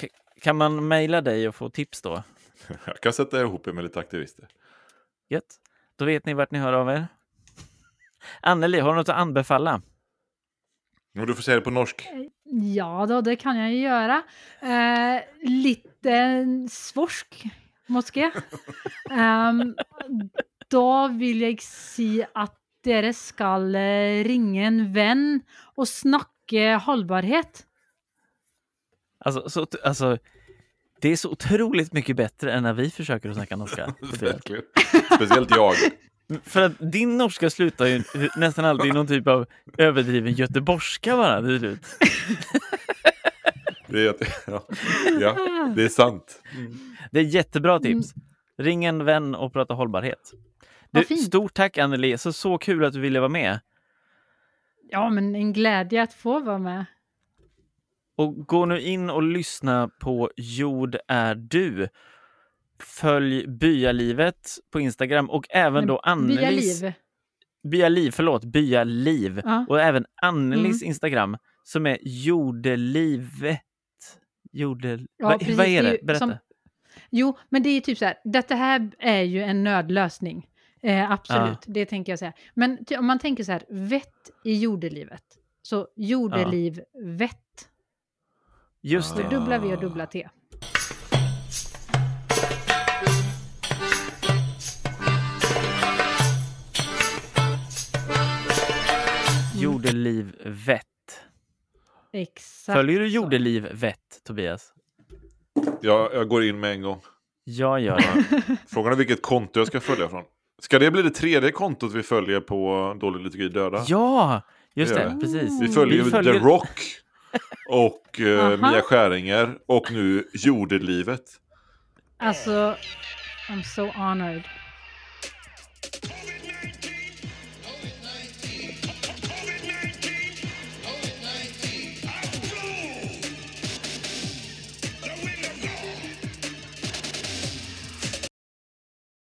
kan man mejla dig och få tips då? Jag kan sätta ihop er med lite aktivister. Gött. Då vet ni vart ni hör av er. Anneli, har du något att anbefalla? Du får säga det på norsk. Ja, då, det kan jag ju göra. Eh, lite svorsk, måske. um, da vil jeg si at dere skal eh, ringe en venn og snakke holdbarhet. Alltså, så, alltså, det är så otroligt mycket bättre än när vi försöker att snacka norska. Verkligen. Speciellt jag. För att din norska slutar ju nästan alltid i någon typ av överdriven göteborgska bara till slut. Det är, ja, ja, det är sant. Det är jättebra tips. Ring en vän och prata hållbarhet. Du, stort tack Anneli, så, så kul att du ville vara med. Ja, men en glädje att få vara med. Och gå nu in och lyssna på Jord är du. Följ Byalivet på Instagram och även då Annelis... Byaliv. Byaliv, förlåt, Byaliv. Ja. Och även Annelis Instagram som är Jordelivet. Jordel... Ja, vad, precis, vad är det Berätta. som- Jo, men det är typ så här, detta här är ju en nödlösning. Eh, absolut, det tänker jag säga. Men om man tänker så här, vett i jordelivet. Så jordeliv, vett. Just det. dubbla V och dubbla T. Jordelivet. Exakt. Följer du så. Jordelivet, Tobias? Jag, jag går in med en gång. Jag gör det. Frågan är vilket konto jag ska följa från. Ska det bli det tredje kontot vi följer på Dålig Liturgi Döda? Ja, just Det det. Precis. Vi följer Vi följer- The Rock och eh. Mia Skäringer och nu Jordelivet. Alltså, I'm so honored.